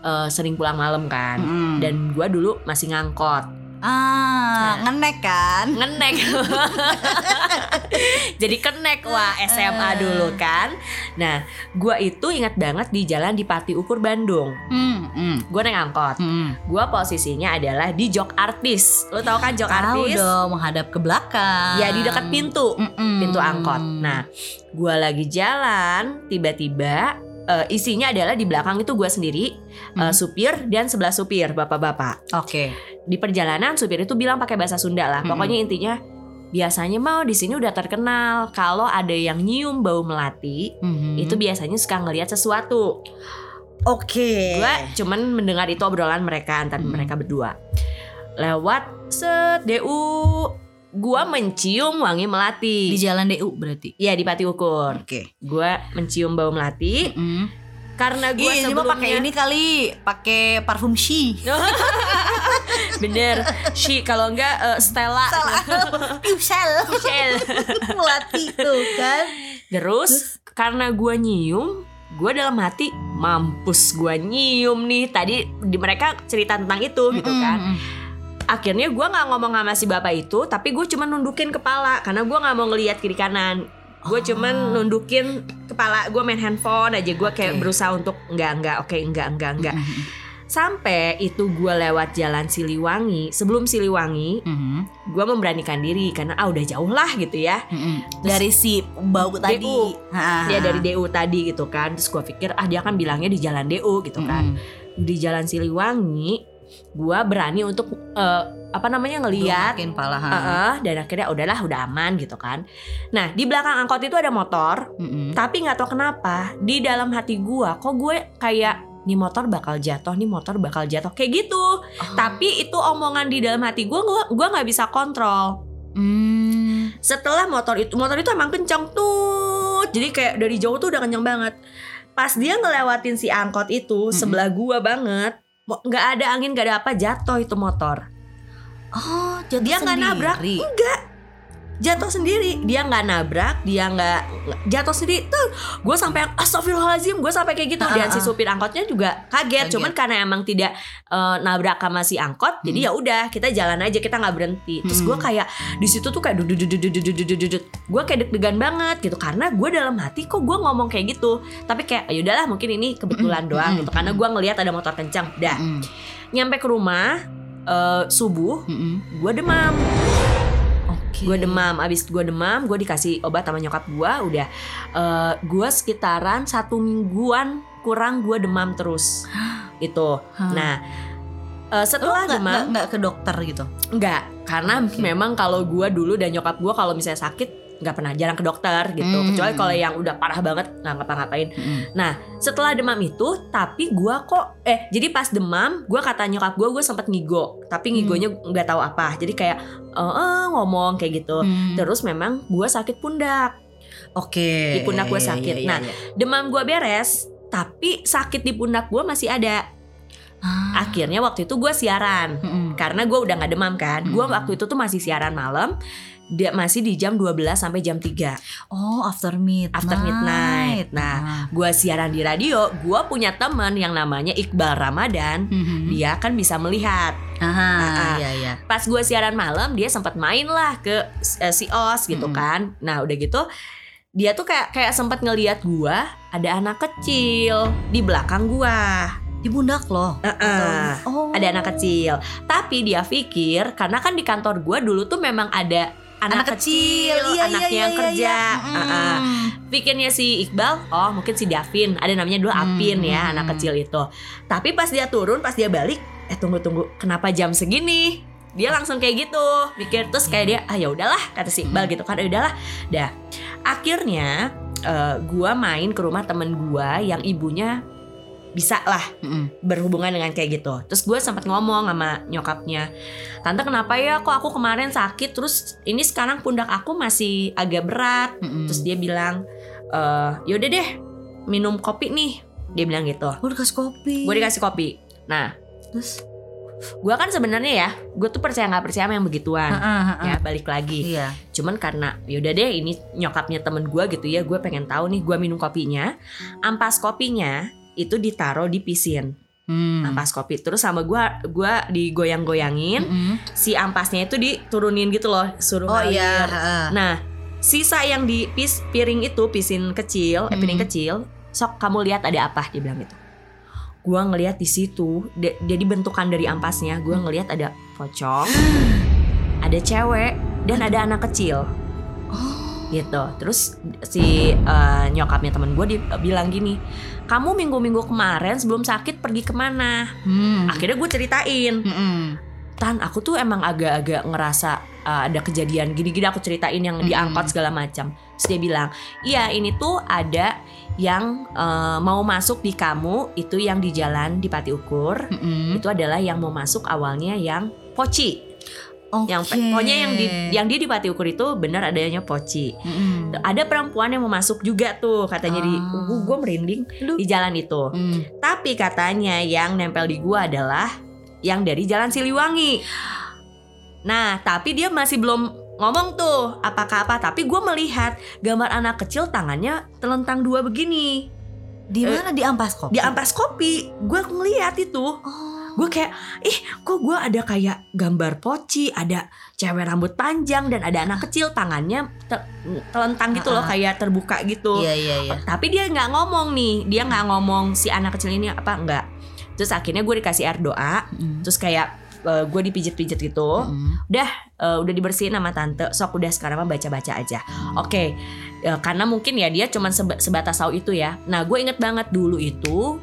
eh, sering pulang malam kan. Mm-mm. Dan gue dulu masih ngangkot. Ah, ngenek kan? Ngenek. Jadi kenek wah SMA dulu kan. Nah, gue itu ingat banget di jalan di Pati Ukur Bandung. Hmm, hmm, Gue naik angkot. hmm. Gue posisinya adalah di jok artis. Lo tau kan jok Tahu artis? dong menghadap ke belakang. Ya di dekat pintu. Mm-mm. pintu angkot. Nah, gua lagi jalan, tiba-tiba eh, isinya adalah di belakang itu gua sendiri, Hmm. supir dan sebelah supir, bapak-bapak. Oke. Di perjalanan supir itu bilang pakai bahasa Sunda lah. Hmm. Pokoknya intinya biasanya mau di sini udah terkenal kalau ada yang nyium bau melati, Mhm. itu biasanya suka ngelihat sesuatu. Oke. Gua cuman mendengar itu obrolan mereka antar Hmm. mereka berdua. Lewat set DU gua mencium wangi melati. di jalan DU berarti. Iya di Pati Ukur. Oke. Gue mencium bau melati Mm. karena gue Ih, mah pakai ini kali, pakai parfum She. bener. Shi kalau enggak eh, Stella. Piusel. Shell. Melati tuh kan. Terus karena gue nyium, gue dalam hati mampus gue nyium nih. Tadi di mereka cerita tentang itu gitu kan. Akhirnya gue nggak ngomong sama si bapak itu, tapi gue cuma nundukin kepala karena gue nggak mau ngelihat kiri kanan. Gue Oh. cuman nundukin kepala, gue main handphone aja. Gue kayak Oke. berusaha untuk enggak enggak, oke enggak enggak enggak. Mm-mm. Sampai itu gue lewat jalan Siliwangi Sebelum Siliwangi Mhm. Gue memberanikan diri Karena ah udah jauh lah gitu ya Mm-mm. Dari si bau tadi. DU. Ha. Dia dari DU tadi gitu kan Terus gue pikir ah dia kan bilangnya di jalan DU gitu kan Mm-mm. Di jalan Siliwangi Gue berani untuk eh, Apa namanya Makin pala. ha. Heeh, dan akhirnya udahlah udah aman gitu kan Nah di belakang angkot itu ada motor Mm-mm. Tapi nggak tahu kenapa Di dalam hati gue Kok gue kayak nih motor bakal jatuh, nih motor bakal jatuh kayak gitu. Oh. Tapi itu omongan di dalam hati gue, gue gue nggak bisa kontrol. Hmm. Setelah motor itu, motor itu emang kencang tuh, jadi kayak dari jauh tuh udah kencang banget. Pas dia ngelewatin si angkot itu Mm-mm. sebelah gua banget, nggak ada angin, nggak ada apa, jatuh itu motor. Oh, jatuh Dia nggak nabrak, enggak jatuh sendiri. Dia nggak nabrak dia nggak jatuh sendiri. Tuh gue sampai astagfirullahaladzim gue sampai kayak gitu. Dan si supir angkotnya juga kaget, kaget. cuman karena emang tidak uh, nabrak sama si angkot hmm. jadi ya udah kita jalan aja kita nggak berhenti. Terus gue hmm. kayak di situ tuh kayak gue kayak deg-degan banget gitu. Karena gue dalam hati kok gue ngomong kayak gitu. Tapi kayak ya udahlah mungkin ini kebetulan hmm, hmm, doang gitu. karena gue ngelihat ada motor kencang. Dah. Nyampe ke rumah uh, subuh gue demam. Oke. Gue demam, abis gue demam, gue dikasih obat sama nyokap gue, udah eh gue sekitaran satu mingguan kurang gue demam terus, itu. Hah. Nah, Lo setelah nggak- demam, nggak- nggak ke dokter gitu. enggak, karena Oke. memang kalau gue dulu dan nyokap gue kalau misalnya sakit nggak pernah jarang ke dokter gitu, Hmm. kecuali kalau yang udah parah banget nggak ngapa-ngapain. Mm-mm. Nah, setelah demam itu, tapi gua kok eh jadi pas demam, gua kata nyokap gua gue sempat ngigo, tapi ngigonya nggak tahu apa. Jadi kayak eh eh, ngomong kayak gitu. Hmm. Terus memang gua sakit pundak, Oke. Di pundak gua Iya, sakit. iya, Nah, iya. demam gua beres, tapi sakit di pundak gua masih ada. Ah. Akhirnya waktu itu gua siaran, Mm-mm. karena gua udah nggak demam kan. Gua Hmm. waktu itu tuh masih siaran malam, dia masih di jam 12 sampai jam 3 Oh, after midnight. After midnight. Nah, gua siaran di radio, gua punya teman yang namanya Iqbal Ramadan. Mhm. Dia kan bisa melihat. Aha, Ah, iya iya. Pas gua siaran malam, dia sempat main lah ke eh, si Os gitu Mm-mm. kan. Nah, udah gitu dia tuh kayak kayak sempat ngelihat gua ada anak kecil di belakang gua. Di pundak loh. Heeh. Oh. Ada anak kecil. Tapi dia pikir karena kan di kantor gua dulu tuh memang ada anak, Anak kecil, iya, anaknya iya, yang iya, kerja. iya. Heeh. Mm. pikirnya si Iqbal, oh mungkin si Davin, ada namanya dulu Hmm, Apin ya, hmm, anak hmm. kecil itu. Tapi pas dia turun, pas dia balik, eh tunggu tunggu, kenapa jam segini? Dia langsung kayak gitu, pikir terus kayak dia, ah ya udahlah kata si Iqbal gitu kan, "Ah, ya udahlah. Dah, akhirnya eh, gua main ke rumah temen gua yang ibunya bisa lah Mm-mm. berhubungan dengan kayak gitu. Terus gue sempat ngomong sama nyokapnya, tante kenapa ya kok aku kemarin sakit, terus ini sekarang pundak aku masih agak berat. Mm-mm. Terus dia bilang, eh yaudah deh minum kopi nih. Dia bilang gitu. Gue dikasih kopi. Gue dikasih kopi. Nah, Terus gue kan sebenarnya ya gue tuh percaya nggak percaya sama yang begituan ya balik lagi Iya. cuman karena yaudah deh ini nyokapnya temen gue gitu ya gue pengen tahu nih gue minum kopinya ampas kopinya itu ditaruh di pisin Hmm. ampas kopi terus sama gue gua digoyang-goyangin Mm-mm. si ampasnya itu diturunin gitu loh suruh Oh iya. nah sisa yang di pis piring itu pisin kecil eh, piring Hmm. kecil sok kamu lihat ada apa dia bilang gitu gua ngelihat di situ de- jadi bentukan dari ampasnya gua ngelihat ada pocong ada cewek dan ada anak kecil gitu terus si eh, nyokapnya temen gue bilang gini kamu minggu-minggu kemarin sebelum sakit pergi ke mana Hmm. akhirnya gue ceritain Mm-mm. Tan aku tuh emang agak-agak ngerasa uh, ada kejadian gini-gini aku ceritain yang diangkot segala macam. Terus dia bilang, iya ini tuh ada yang uh, mau masuk di kamu itu yang di jalan di Pati Ukur. Mm-mm. Itu adalah yang mau masuk awalnya yang Poci. Yang Oke. pokoknya yang di yang dia di Pati Ukur itu benar adanya Poci. Mm-mm. Ada perempuan yang mau masuk juga tuh katanya di Ah. gue gue merinding di jalan itu. Mm. Tapi katanya yang nempel di gua adalah yang dari Jalan Siliwangi. Nah, tapi dia masih belum ngomong tuh apakah apa. Tapi gua melihat gambar anak kecil tangannya telentang dua begini Di mana di ampas kok? di ampas kopi. Gue ngeliat itu. Oh. Gue kayak, ih kok gue ada kayak gambar poci, ada cewek rambut panjang dan ada anak kecil tangannya te- telentang gitu loh, kayak terbuka gitu. Iya iya iya. Tapi dia nggak ngomong nih, dia nggak ngomong si anak kecil ini apa enggak. Terus akhirnya gue dikasih air doa, Mm. terus kayak eh, gue dipijit-pijit gitu. Mm. Udah, eh, udah dibersihin sama tante. Sok udah sekarang mah baca-baca aja. Oke, eh, karena mungkin ya dia cuman seba- sebatas tahu itu ya. Nah, gue inget banget dulu itu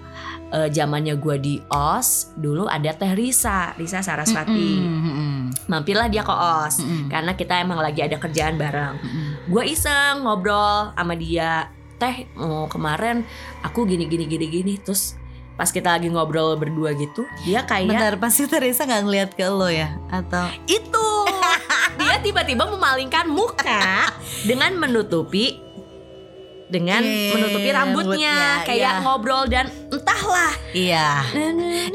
eh, zamannya gue di OS, dulu ada Teh Risa, Risa Saraswati. Mm-mm. Mampirlah dia ke OS. Karena kita emang lagi ada kerjaan bareng gue iseng ngobrol sama dia teh oh, kemarin aku gini gini gini gini terus pas kita lagi ngobrol berdua gitu dia kayak Bentar, pasti Teresa nggak ngeliat ke lo ya? Atau itu dia tiba-tiba memalingkan muka dengan menutupi dengan Eh, menutupi rambutnya, rambutnya, kayak iya. ngobrol dan entahlah Iya.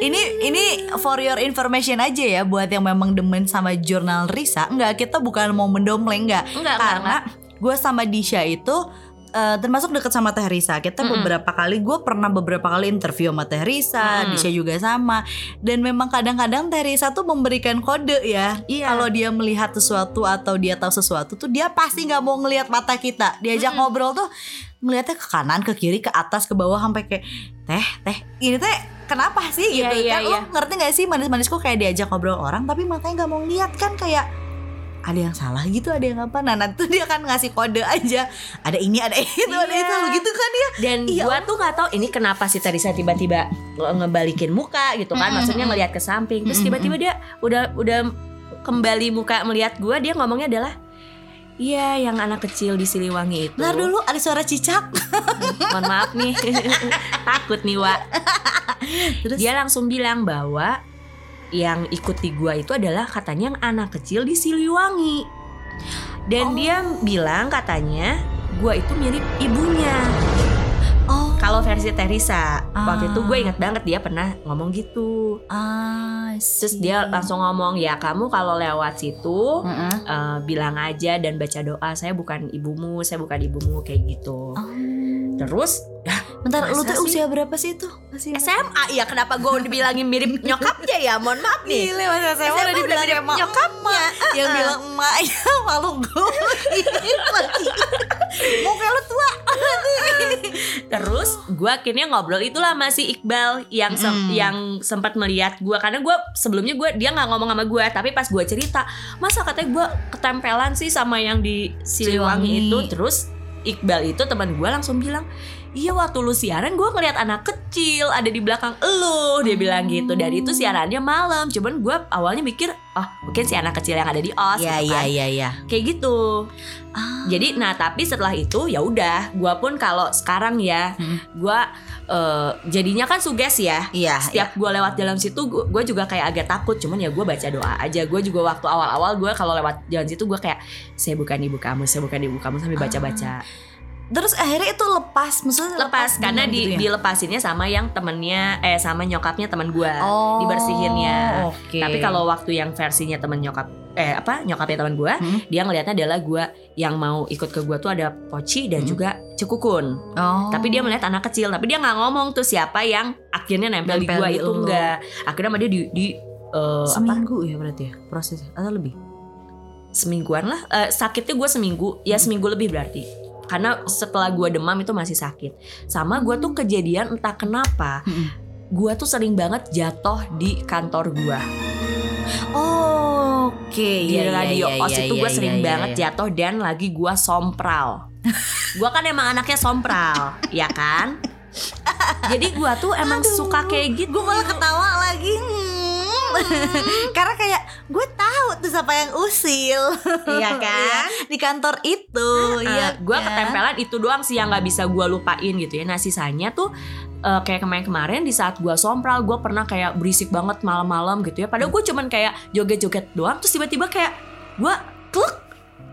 Ini ini for your information aja ya buat yang memang demen sama jurnal Risa. Enggak, kita bukan mau mendompleng enggak. enggak Karena gue sama Disha itu eh, termasuk deket sama Teh Risa. Kita Mm-mm. beberapa kali gue pernah beberapa kali interview sama Teh Risa, Mm-mm. Disha juga sama. Dan memang kadang-kadang Teh Risa tuh memberikan kode ya. Iya. Kalau dia melihat sesuatu atau dia tahu sesuatu tuh dia pasti nggak mau ngelihat mata kita. Diajak Mm-mm. ngobrol tuh ngelihatnya ke kanan, ke kiri, ke atas, ke bawah sampai kayak teh, teh. Ini teh kenapa sih Iya, gitu iya, kan? Lo iya. ngerti gak sih manis-manis kok kayak diajak ngobrol orang tapi matanya nggak mau lihat kan kayak ada yang salah gitu, ada yang apa. Nah, nanti tuh dia kan ngasih kode aja. Ada ini, ada itu, ada Iya. itu lu gitu kan ya. dan Iya, gua tuh nggak tahu ini kenapa sih Teresa tiba-tiba nge- ngebalikin muka gitu kan maksudnya ngelihat ke samping terus tiba-tiba dia udah udah kembali muka melihat gua dia ngomongnya adalah Iya, yang anak kecil di Siliwangi itu. Ntar dulu ada suara cicak. Mohon maaf nih, takut nih Wak. Terus Dia langsung bilang bahwa yang ikuti gua itu adalah katanya yang anak kecil di Siliwangi. Dan Oh. dia bilang katanya gua itu mirip ibunya. oh, Kalau versi Teresa, waktu Ah. itu gue inget banget dia pernah ngomong gitu. ah, Terus dia langsung ngomong ya kamu kalau lewat situ Heeh. eh, bilang aja dan baca doa saya bukan ibumu, saya bukan ibumu kayak gitu. Oh. Terus Bentar, lu Masa tuh sih? usia berapa sih itu? Masih SMA ya kenapa gue dibilangin mirip nyokapnya ya? Mohon maaf nih. Gile masa saya SMA udah udah dibilang mirip emak nyokapnya. Yang bilang emak ya malu gue Muka lu tua Terus gue akhirnya ngobrol itulah masih Iqbal yang sem- Mm. yang sempat melihat gue karena gue sebelumnya gue dia nggak ngomong sama gue tapi pas gue cerita masa katanya gue ketempelan sih sama yang di Siliwangi Siliwangi. itu terus Iqbal itu teman gue langsung bilang Iya waktu lu siaran gue ngeliat anak kecil ada di belakang lu Dia bilang gitu. Dan itu siarannya malam. Cuman gue awalnya mikir Oh mungkin si anak kecil yang ada di OS Iya gitu iya kan. iya iya. Kayak gitu. Jadi nah tapi setelah itu ya udah. Gue pun kalau sekarang ya Hmm. Gue eh, jadinya kan suges ya. Iya setiap gue lewat dalam situ gue juga kayak agak takut. Cuman ya gue baca doa aja. Gue juga waktu awal-awal gue kalau lewat jalan situ gue kayak saya bukan ibu kamu saya bukan ibu kamu sambil baca-baca Terus akhirnya itu lepas, maksudnya lepas karena bener di gitu ya? dilepasinnya sama yang temennya eh sama nyokapnya teman gua Oh, dibersihinnya oke. tapi kalau waktu yang versinya temen nyokap eh apa nyokapnya teman gua Hmm. dia ngelihatnya adalah gua yang mau ikut ke gua tuh ada poci dan Hmm. juga cekukun Oh. tapi dia melihat anak kecil tapi dia nggak ngomong tuh siapa yang akhirnya nempel, di Nempel gua di itu lu. enggak akhirnya sama dia di, di apa seminggu ya berarti ya prosesnya atau lebih? semingguan lah Eh, sakitnya gue seminggu ya seminggu lebih berarti karena setelah gue demam itu masih sakit. Sama gue tuh kejadian entah kenapa gue tuh sering banget jatuh di kantor gue Oh, oke. di Iya, iya, radio. iya, os iya, itu gue sering banget jatuh dan lagi gue sompral. Gue kan emang anaknya sompral ya kan? Jadi gue tuh emang suka kayak gitu. Gue malah ketawa lagi. Hmm. Karena kayak gue tahu tuh siapa yang usil. Iya kan? Di kantor itu. Iya. gue ketempelan itu doang sih yang nggak bisa gue lupain gitu ya nah sisanya tuh eh, kayak kemarin-kemarin di saat gue sompral gue pernah kayak berisik banget malam-malam gitu ya padahal gue cuman kayak joget-joget doang terus tiba-tiba kayak gue kluk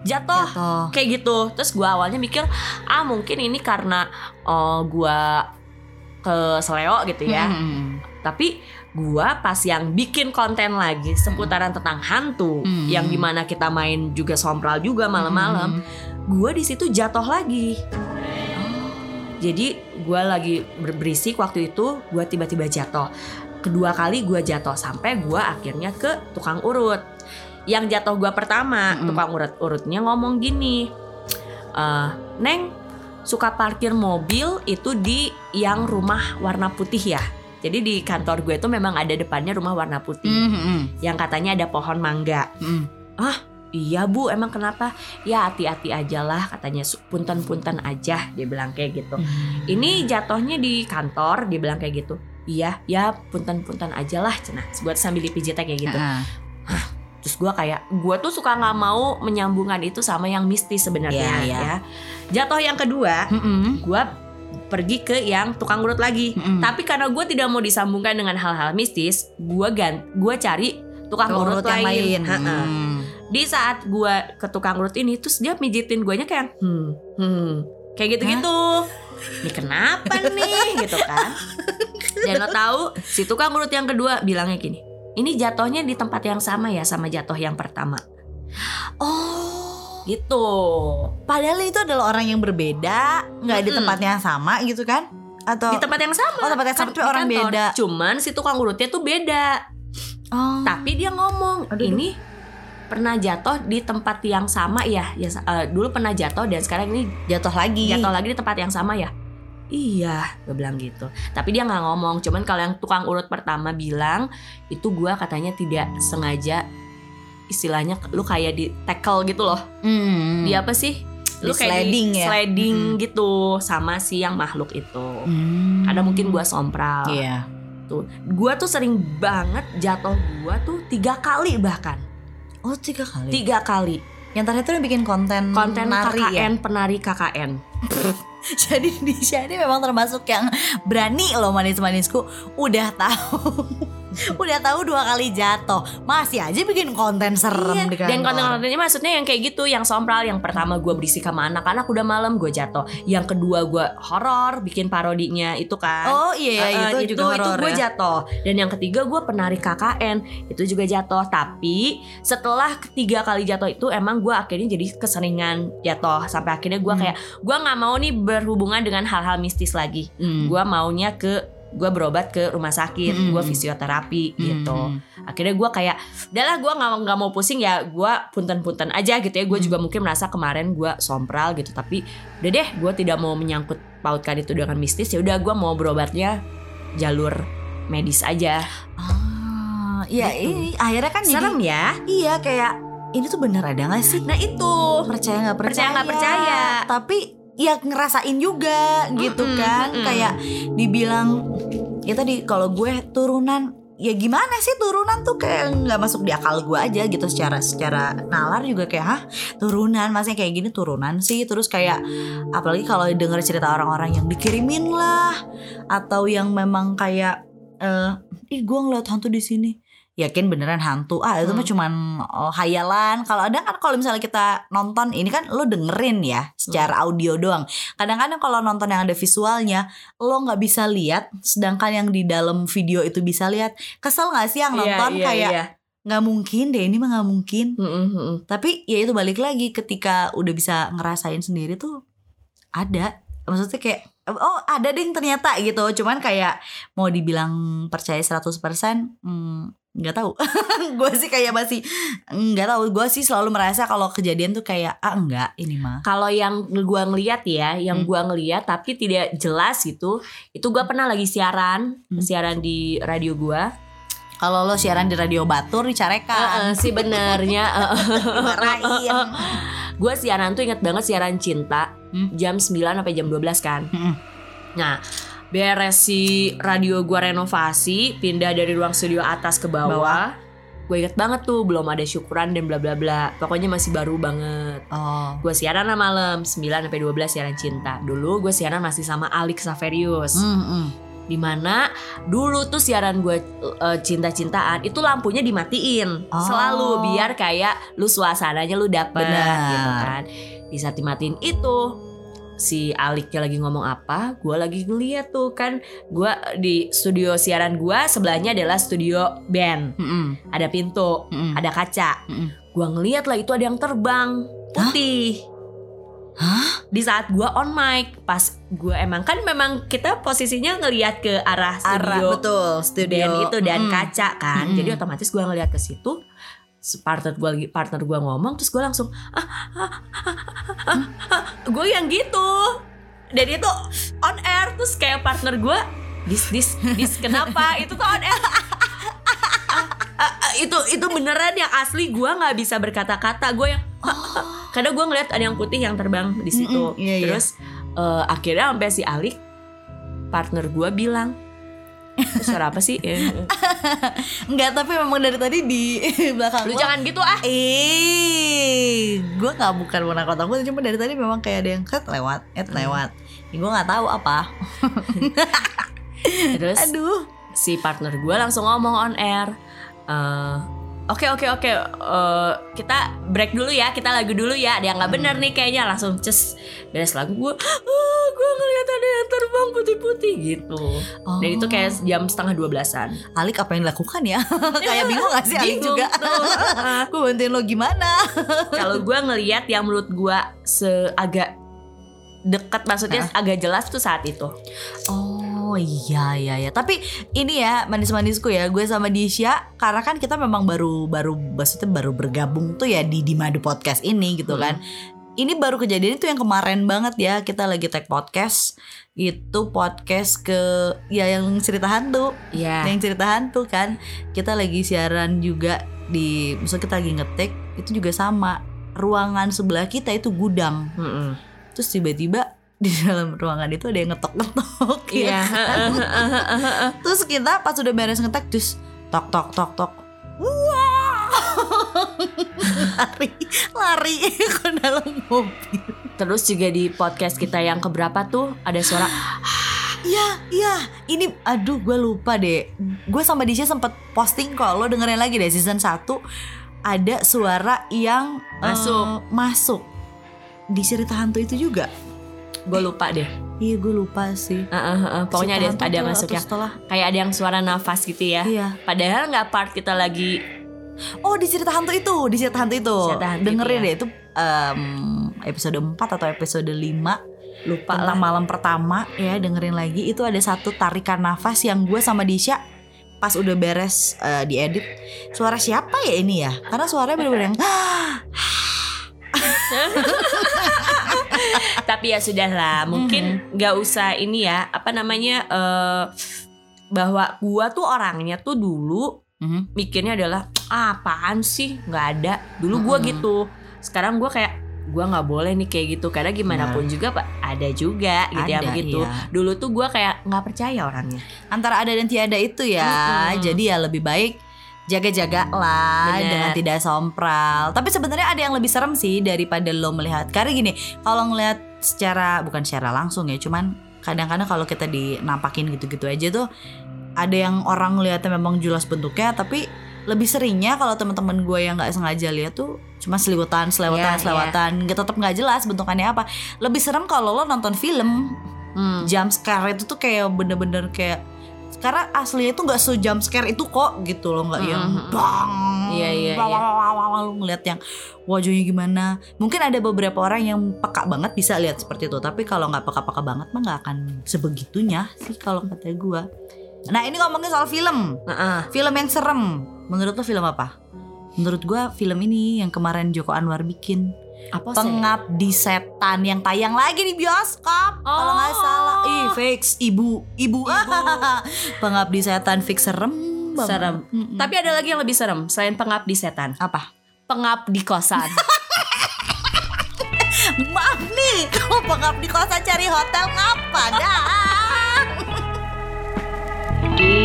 jatuh Jatuh. kayak gitu terus gue awalnya mikir ah mungkin ini karena uh, gue ke seleo gitu ya Hmm. tapi gua pas yang bikin konten lagi seputaran tentang hantu Hmm. yang di mana kita main juga sompral juga malam-malam Hmm. gua di situ jatuh lagi jadi gua lagi ber- berisik waktu itu gua tiba-tiba jatuh kedua kali gua jatuh sampai gua akhirnya ke tukang urut yang jatuh gua pertama Mm-mm. tukang urut urutnya ngomong gini "Eh, neng suka parkir mobil itu di yang rumah warna putih ya jadi di kantor gue itu memang ada depannya rumah warna putih Hmm, hmm, yang katanya ada pohon mangga hmm. Iya bu, emang kenapa? Ya hati-hati aja lah katanya punten-punten aja dia bilang kayak gitu. Ini jatuhnya di kantor dia bilang kayak gitu. Iya, ya punten-punten aja lah cenah. Buat sambil dipijitnya kayak gitu. Heeh. Terus gua kayak gua tuh suka nggak mau menyambungkan itu sama yang mistis sebenarnya Iya, iya. ya. Jatuh yang kedua, Mm-mm. gua pergi ke yang tukang urut lagi. Mm-mm. Tapi karena gue tidak mau disambungkan dengan hal-hal mistis, gua gan, gua cari tukang Tukang urut, urut yang lain. lain. Hmm. di saat gua ke tukang urut ini terus dia mijitin guanya kayak hmm hmm kayak gitu-gitu ini kenapa nih gitu kan dan lo tahu si tukang urut yang kedua bilangnya gini ini jatuhnya di tempat yang sama ya sama jatuh yang pertama Oh. Gitu Padahal itu adalah orang yang berbeda, nggak di Mm-mm. tempat yang sama gitu kan? Atau di tempat yang sama Oh, tempat yang sama Kan tapi di orang kantor. beda. cuman si tukang urutnya tuh beda Oh. tapi dia ngomong Aduh, ini pernah jatuh di tempat yang sama ya ya eh, dulu pernah jatuh dan sekarang ini jatuh lagi. jatuh lagi di tempat yang sama ya iya gue bilang gitu tapi dia nggak ngomong cuman kalau yang tukang urut pertama bilang itu gua katanya tidak sengaja istilahnya lu kayak di tackle gitu loh Hmm. dia apa sih lu Di kayak sliding di ya? sliding Mm-mm. gitu sama si yang makhluk itu Hmm. ada mungkin gua sompral Iya. tuh gua tuh sering banget jatuh gua tuh tiga kali bahkan Oh tiga kali. tiga kali Yang terakhir tuh bikin konten konten KKN ya. penari KKN Jadi Disha ini memang termasuk yang berani loh manis-manisku. Udah tahu. Udah tahu dua kali jatuh. Masih aja bikin konten serem di kantor. Iya, Dan konten-kontennya maksudnya yang kayak gitu, yang sompral. Yang pertama gue berisik sama anak-anak udah malam gue jatuh. Yang kedua gue horor, bikin parodinya itu kan. Oh iya, Eh, itu, juga itu horor gue ya. jatuh. Dan yang ketiga gue penari KKN itu juga jatuh. Tapi setelah ketiga kali jatuh itu emang gue akhirnya jadi keseringan jatuh sampai akhirnya gue Hmm. kayak gue nggak mau nih berhubungan dengan hal-hal mistis lagi. Hmm. Gue maunya ke gue berobat ke rumah sakit, Hmm. gue fisioterapi gitu Hmm. akhirnya gue kayak udahlah gue nggak nggak mau pusing ya gue punten-punten aja gitu ya gue Hmm. juga mungkin merasa kemarin gue sompral gitu tapi udah deh gue tidak mau menyangkut pautkan itu dengan mistis ya udah gue mau berobatnya jalur medis aja Ah, iya Gitu. ini akhirnya kan serem jadi ya iya kayak ini tuh bener ada gak sih? nah itu percaya nggak percaya, Percaya nggak percaya. tapi ya ngerasain juga gitu Mm-mm, kan. mm-mm. kayak dibilang ya tadi kalau gue turunan ya gimana sih turunan tuh? Kayak nggak masuk di akal gue aja gitu secara secara nalar juga kayak hah turunan? Masnya kayak gini turunan sih? Terus kayak apalagi kalau denger cerita orang-orang yang dikirimin lah atau yang memang kayak eh ih gue ngeliat hantu di sini yakin beneran hantu ah itu mah Hmm. cuman oh, hayalan kalau ada kan kalau misalnya kita nonton ini kan lo dengerin ya secara Hmm. audio doang kadang-kadang kalau nonton yang ada visualnya lo nggak bisa lihat sedangkan yang di dalam video itu bisa lihat kesel nggak sih yang nonton Iya, iya, kayak iya. nggak mungkin deh ini mah nggak mungkin Mm-mm, mm-mm. tapi ya itu balik lagi ketika udah bisa ngerasain sendiri tuh ada maksudnya kayak oh ada deh ternyata gitu cuman kayak mau dibilang percaya 100% hmm, nggak tahu gue sih kayak masih nggak tahu gue sih selalu merasa kalau kejadian tuh kayak ah enggak ini mah Kalau yang gua ngeliat ya, yang Hmm. gua ngeliat tapi tidak jelas gitu, itu gua pernah lagi siaran, Hmm. siaran di radio gua. kalau lo siaran di radio Batur Eh, dicarekan sih benernya, eh, dimarahin gua siaran tuh inget banget siaran cinta Hmm. jam 9 sampai jam 12 kan. Mm-mm. Nah, beres si radio gua renovasi, pindah dari ruang studio atas ke bawah. Bawah. Gue inget banget tuh belum ada syukuran dan bla bla bla. Pokoknya masih baru banget. oh Gue siaran lah malam 9 sampai 12 siaran cinta. Dulu gue siaran masih sama Alex Saverius. Mm-mm. Di mana dulu tuh siaran gue eh, cinta-cintaan itu lampunya dimatiin Oh. selalu biar kayak lu suasananya lu dapet Benar. gitu kan. Di saat dimatiin itu si Aliknya lagi ngomong apa, gue lagi ngeliat tuh kan, gue di studio siaran gue sebelahnya adalah studio band, Mm-mm. ada pintu, Mm-mm. ada kaca, Mm-mm. gue ngeliat lah itu ada yang terbang putih. Hah? Di saat gue on mic, pas gue emang kan memang kita posisinya ngeliat ke arah studio arah betul studio band itu dan Mm-mm. kaca kan, Mm-mm. jadi otomatis gue ngeliat ke situ. Partner gue lagi partner gue ngomong terus gue langsung ah, gue yang gitu. Dan itu on air terus kayak partner gue dis dis dis kenapa? Itu tuh on air. Ah, ah, ah, itu itu beneran yang asli gue nggak bisa berkata-kata. Gue yang karena gue ngeliat ada yang putih yang terbang di situ. Mm-mm, iya, iya. terus eh, akhirnya sampai si Alik partner gue bilang "Itu suara apa sih Eh, Enggak tapi memang dari tadi di belakang lu lo- jangan gitu ah Eh, gue nggak bukan mau nakut takut cuma dari tadi memang kayak ada yang ket lewat, et lewat. Ya, gue nggak tahu apa. terus Aduh. si partner gue langsung ngomong on air eh, Oke oke oke. Eh, kita break dulu ya. Kita lagu dulu ya. Ada yang nggak bener nih kayaknya. Langsung ces beres lagu gue ah, gue ngeliat ada yang terbang putih-putih gitu. Dan itu kayak jam setengah dua belasan. Alik apa yang dilakukan ya? kayak bingung gak sih Alik Bingung juga? gue bantuin lo gimana? kalau gue ngeliat yang menurut gue seagak dekat maksudnya agak jelas tuh saat itu. Oh iya iya ya. Tapi ini ya manis-manisku ya, gue sama Disha karena kan kita memang baru baru maksudnya baru bergabung tuh ya di di Madu Podcast ini gitu kan. Ini baru kejadian itu yang kemarin banget ya kita lagi tag podcast. Itu podcast ke ya yang cerita hantu. Ya yang cerita hantu kan. Kita lagi siaran juga di misalnya kita lagi ngetik itu juga sama. Ruangan sebelah kita itu gudang. Mm-mm. terus tiba-tiba di dalam ruangan itu ada yang ngetok-ngetok Iya. ya kan? terus kita pas udah beres ngetek terus tok tok tok tok wah lari lari ke dalam mobil Terus juga di podcast kita yang keberapa tuh ada suara Iya, iya. Ini aduh gue lupa deh. Gue sama Disha sempet posting kok. Lo dengerin lagi deh season 1 ada suara yang Masuk. eh, masuk. Di cerita hantu itu juga. Gue lupa deh. Iya, gue lupa sih. Heeh, heeh. Pokoknya ada ada masuk ya. setelah. Kayak ada yang suara nafas gitu ya. Iya. Padahal nggak part kita lagi Oh, di cerita hantu itu, di cerita hantu itu. Cerita hantu dengerin itu, ya. deh itu em, episode 4 atau episode 5 lupa lah. malam pertama ya dengerin lagi itu ada satu tarikan nafas yang gue sama Disha pas udah beres eh, diedit suara siapa ya ini ya karena suaranya bener-bener yang Tapi ya sudah lah, mungkin nggak usah ini ya, apa namanya eh bahwa gua tuh orangnya tuh dulu Mhm. mikirnya adalah ah, apaan sih nggak ada. Dulu gua Mhm. gitu. Sekarang gua kayak gua nggak boleh nih kayak gitu karena gimana pun juga pak ada juga gitu ya Ada, begitu. iya. Dulu tuh gua kayak nggak percaya orangnya. antara ada dan tiada itu ya Mm-mm. jadi ya lebih baik jaga-jaga lah Bener. dengan tidak sompral tapi sebenarnya ada yang lebih serem sih daripada lo melihat karena gini kalau ngelihat secara bukan secara langsung ya cuman kadang-kadang kalau kita dinampakin gitu-gitu aja tuh ada yang orang ngelihatnya memang jelas bentuknya tapi lebih seringnya kalau teman-teman gue yang nggak sengaja lihat tuh cuma seliwetan, selewatan, Iya, selewatan, nggak tetap nggak jelas bentukannya apa. Lebih serem kalau lo nonton film Hmm. jump scare itu tuh kayak bener-bener kayak karena aslinya itu nggak se jump scare itu kok gitu loh. Nggak yang Mhm. bang Iya, iya, iya. ngeliat yang wajahnya gimana. Mungkin ada beberapa orang yang peka banget bisa lihat seperti itu. Tapi kalau nggak peka-peka banget mah nggak akan sebegitunya sih kalau kata gue nah ini ngomongin soal film. Heeh. film yang serem. Menurut lo film apa? Menurut gue film ini yang kemarin Joko Anwar bikin Apa sih? Pengabdi Setan yang tayang lagi di bioskop kalau nggak Oh. salah. Ih, fix ibu, ibu. Pengabdi Setan fix serem banget. Serem. Mm-mm. Tapi ada lagi yang lebih serem selain pengabdi setan. apa? Pengabdi kosan. Maaf nih, kalau pengabdi kosan cari hotel ngapa dah? Di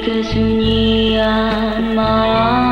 kesunyian malam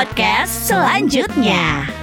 Podcast selanjutnya.